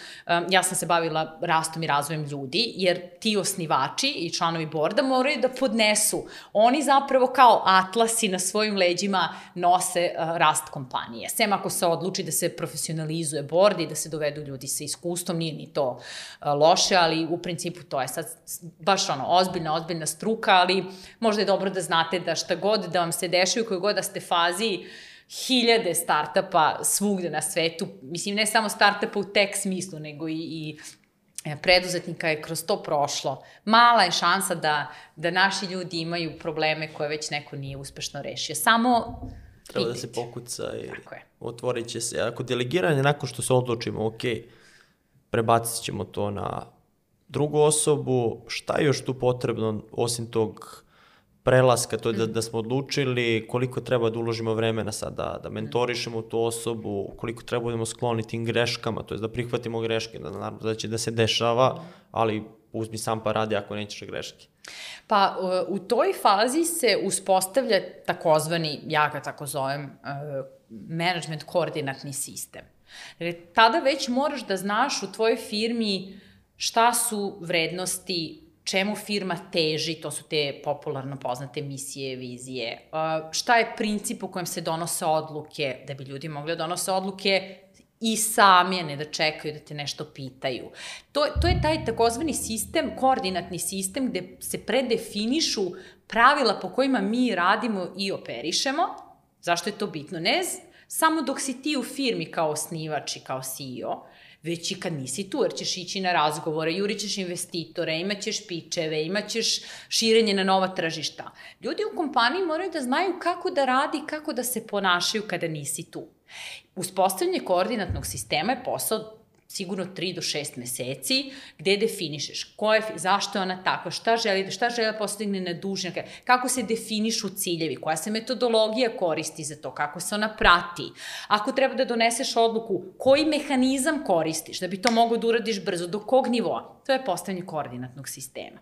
ja sam se bavila rastom i razvojem ljudi, jer ti osnivači i članovi borda moraju da podnesu. Oni zapravo kao atlasi na svojim leđima nose rast kompanije. Sem ako se odluči da se profesionalizuje bord i da se dovedu ljudi sa iskustvom, nije ni to loše, ali u principu to je sad baš ono, ozbiljna, ozbiljna ozbiljna struka, ali možda je dobro da znate da šta god da vam se dešava, koji god da ste fazi, hiljade startapa svugde na svetu, mislim ne samo startapa u tek smislu, nego i, i e, preduzetnika je kroz to prošlo. Mala je šansa da, da naši ljudi imaju probleme koje već neko nije uspešno rešio. Samo Treba da se pokuca i otvorit će se. Ako delegiranje, nakon što se odlučimo, ok, prebacit ćemo to na drugu osobu, šta je još tu potrebno osim tog prelaska, to je da, da smo odlučili koliko treba da uložimo vremena sad, da, mentorišemo tu osobu, koliko treba da budemo skloni tim greškama, to je da prihvatimo greške, da naravno da će da se dešava, ali uzmi sam pa radi ako nećeš greške. Pa u toj fazi se uspostavlja takozvani, ja ga tako zovem, e, management koordinatni sistem. Dakle, tada već moraš da znaš u tvojoj firmi šta su vrednosti čemu firma teži, to su te popularno poznate misije, vizije, šta je princip u kojem se donose odluke, da bi ljudi mogli da donose odluke i sami, ne da čekaju da te nešto pitaju. To, to je taj takozvani sistem, koordinatni sistem gde se predefinišu pravila po kojima mi radimo i operišemo. Zašto je to bitno? Ne samo dok si ti u firmi kao osnivač i kao CEO, već i kad nisi tu, jer ćeš ići na razgovore, jurit ćeš investitore, imaćeš pičeve, imaćeš širenje na nova tržišta. Ljudi u kompaniji moraju da znaju kako da radi, kako da se ponašaju kada nisi tu. Uspostavljanje koordinatnog sistema je posao sigurno 3 do 6 meseci, gde definišeš ko je, zašto je ona takva, šta želi, šta želi da postigne na dužnjake, kako se definišu ciljevi, koja se metodologija koristi za to, kako se ona prati. Ako treba da doneseš odluku, koji mehanizam koristiš da bi to mogo da uradiš brzo, do kog nivoa, to je postavljanje koordinatnog sistema.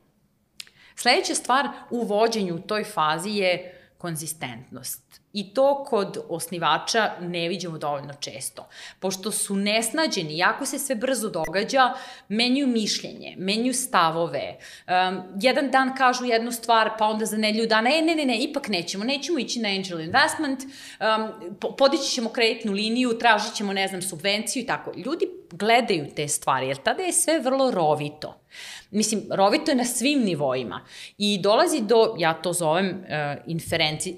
Sledeća stvar u vođenju u toj fazi je konzistentnost. I to kod osnivača ne vidimo dovoljno često. Pošto su nesnađeni, jako se sve brzo događa, menjuju mišljenje, menjuju stavove. Um, jedan dan kažu jednu stvar, pa onda za nedlju dana, e, ne, ne, ne, ipak nećemo, nećemo ići na angel investment, um, podići ćemo kreditnu liniju, tražit ćemo, ne znam, subvenciju i tako. Ljudi gledaju te stvari, jer tada je sve vrlo rovito. Mislim, rovito je na svim nivoima i dolazi do, ja to zovem, uh,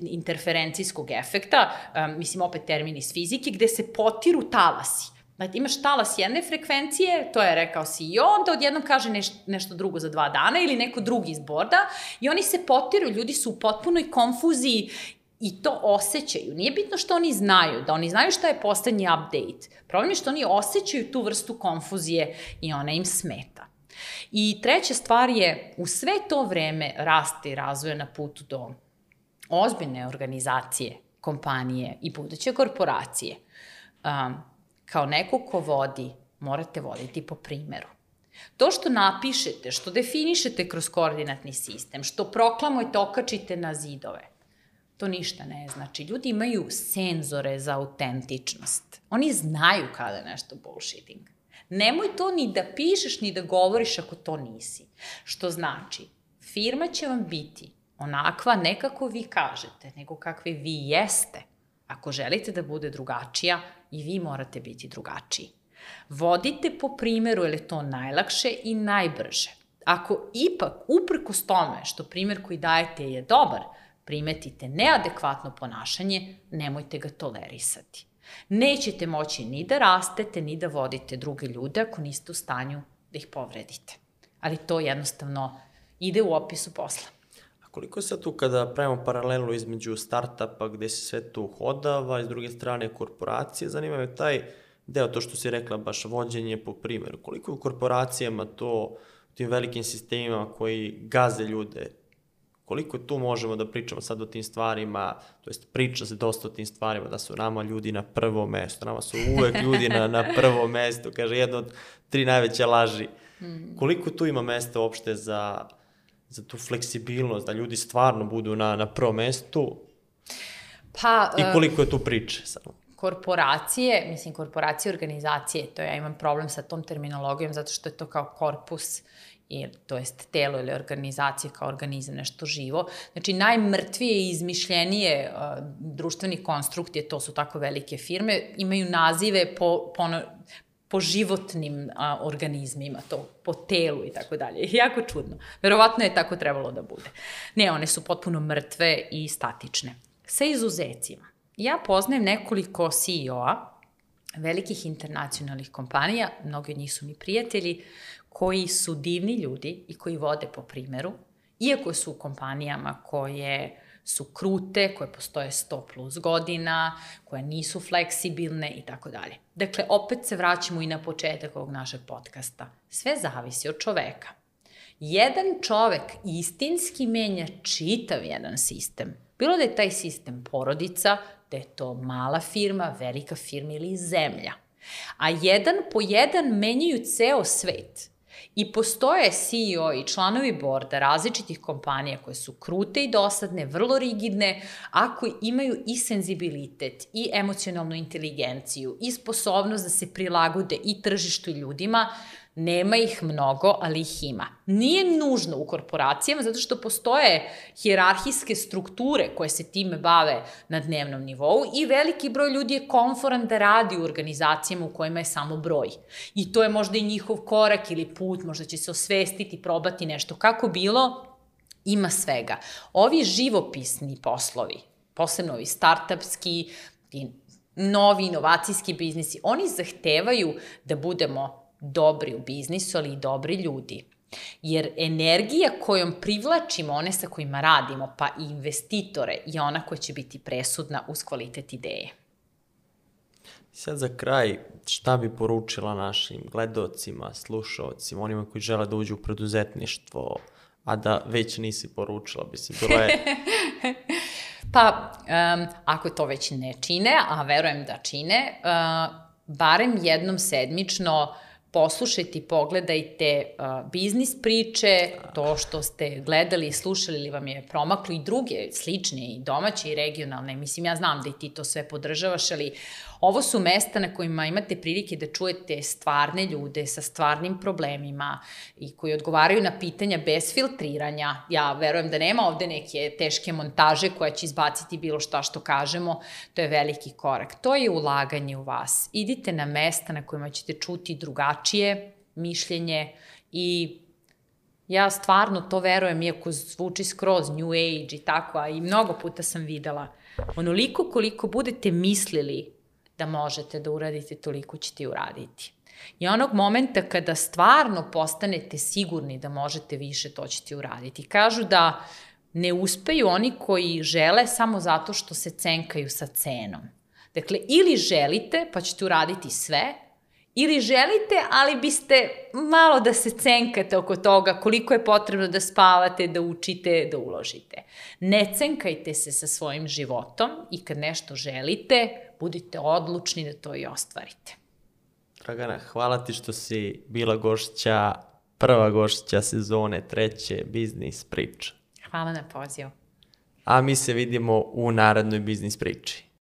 interferencijskog efekta, um, mislim, opet termin iz fizike, gde se potiru talasi. Znači, imaš talas jedne frekvencije, to je rekao CEO, onda odjednom kaže neš, nešto drugo za dva dana ili neko drugi iz borda i oni se potiru, ljudi su u potpunoj konfuziji i to osjećaju. Nije bitno što oni znaju, da oni znaju šta je poslednji update. Problem je što oni osjećaju tu vrstu konfuzije i ona im smeta. I treća stvar je, u sve to vreme raste i razvoja na putu do ozbiljne organizacije, kompanije i buduće korporacije. Um, kao neko ko vodi, morate voditi po primeru. To što napišete, što definišete kroz koordinatni sistem, što proklamujete, okačite na zidove, to ništa ne znači. Ljudi imaju senzore za autentičnost. Oni znaju kada je nešto bullshitting. Nemoj to ni da pišeš, ni da govoriš ako to nisi. Što znači, firma će vam biti onakva ne kako vi kažete, nego kakve vi jeste. Ako želite da bude drugačija, i vi morate biti drugačiji. Vodite po primeru, jer je to najlakše i najbrže. Ako ipak, uprkos tome što primer koji dajete je dobar, primetite neadekvatno ponašanje, nemojte ga tolerisati. Nećete moći ni da rastete, ni da vodite druge ljude ako niste u stanju da ih povredite. Ali to jednostavno ide u opisu posla. Koliko se tu kada pravimo paralelu između startupa gde se sve tu hodava i s druge strane korporacije, zanima me taj deo, to što si rekla, baš vođenje po primjeru. Koliko je u korporacijama to, tim velikim sistemima koji gaze ljude, koliko tu možemo da pričamo sad o tim stvarima, to jest priča se dosta o tim stvarima, da su nama ljudi na prvo mesto, nama su uvek ljudi na, na prvo mesto, kaže jedna od tri najveće laži. Mm. Koliko tu ima mesta uopšte za, za tu fleksibilnost, da ljudi stvarno budu na, na prvo mestu? Pa, I koliko je tu priče samo? korporacije, mislim korporacije, organizacije, to ja imam problem sa tom terminologijom zato što je to kao korpus i, to jest telo ili organizacije kao organizam, nešto živo. Znači, najmrtvije i izmišljenije uh, društveni konstrukcije, to su tako velike firme, imaju nazive po, po, po životnim a, organizmima, to po telu i tako dalje. Jako čudno. Verovatno je tako trebalo da bude. Ne, one su potpuno mrtve i statične. Sa izuzecima. Ja poznajem nekoliko CEO-a velikih internacionalnih kompanija, mnogi od njih su mi prijatelji, koji su divni ljudi i koji vode po primeru, iako su u kompanijama koje su krute, koje postoje 100 plus godina, koje nisu fleksibilne i tako dalje. Dakle, opet se vraćamo i na početak ovog našeg podcasta. Sve zavisi od čoveka. Jedan čovek istinski menja čitav jedan sistem. Bilo da je taj sistem porodica, da je to mala firma, velika firma ili zemlja. A jedan po jedan menjaju ceo svet. I postoje CEO i članovi borda različitih kompanija koje su krute i dosadne, vrlo rigidne, a koji imaju i senzibilitet, i emocionalnu inteligenciju, i sposobnost da se prilagode i tržištu i ljudima, Nema ih mnogo, ali ih ima. Nije nužno u korporacijama, zato što postoje hjerarhijske strukture koje se time bave na dnevnom nivou i veliki broj ljudi je konforan da radi u organizacijama u kojima je samo broj. I to je možda i njihov korak ili put, možda će se osvestiti, probati nešto. Kako bilo, ima svega. Ovi živopisni poslovi, posebno ovi startupski, novi inovacijski biznisi, oni zahtevaju da budemo dobri u biznisu, ali i dobri ljudi. Jer energija kojom privlačimo one sa kojima radimo, pa i investitore, je ona koja će biti presudna uz kvalitet ideje. Sad za kraj, šta bi poručila našim gledocima, slušalcima, onima koji žele da uđu u preduzetništvo, a da već nisi poručila, bi se bilo je... Pa, um, ako to već ne čine, a verujem da čine, uh, barem jednom sedmično uh, poslušajte i pogledajte uh, biznis priče, to što ste gledali i slušali ili vam je promaklo i druge slične i domaće i regionalne. Mislim, ja znam da i ti to sve podržavaš, ali ovo su mesta na kojima imate prilike da čujete stvarne ljude sa stvarnim problemima i koji odgovaraju na pitanja bez filtriranja. Ja verujem da nema ovde neke teške montaže koja će izbaciti bilo šta što kažemo. To je veliki korak. To je ulaganje u vas. Idite na mesta na kojima ćete čuti drugačije mišljenje i ja stvarno to verujem, iako zvuči skroz New Age i tako, a i mnogo puta sam videla, onoliko koliko budete mislili da možete da uradite, toliko ćete i uraditi. I onog momenta kada stvarno postanete sigurni da možete više, to ćete uraditi. Kažu da ne uspeju oni koji žele samo zato što se cenkaju sa cenom. Dakle, ili želite, pa ćete uraditi sve, ili želite, ali biste malo da se cenkate oko toga koliko je potrebno da spavate, da učite, da uložite. Ne cenkajte se sa svojim životom i kad nešto želite, budite odlučni da to i ostvarite. Dragana, hvala ti što si bila gošća, prva gošća sezone treće biznis priče. Hvala na pozivu. A mi se vidimo u narednoj biznis priči.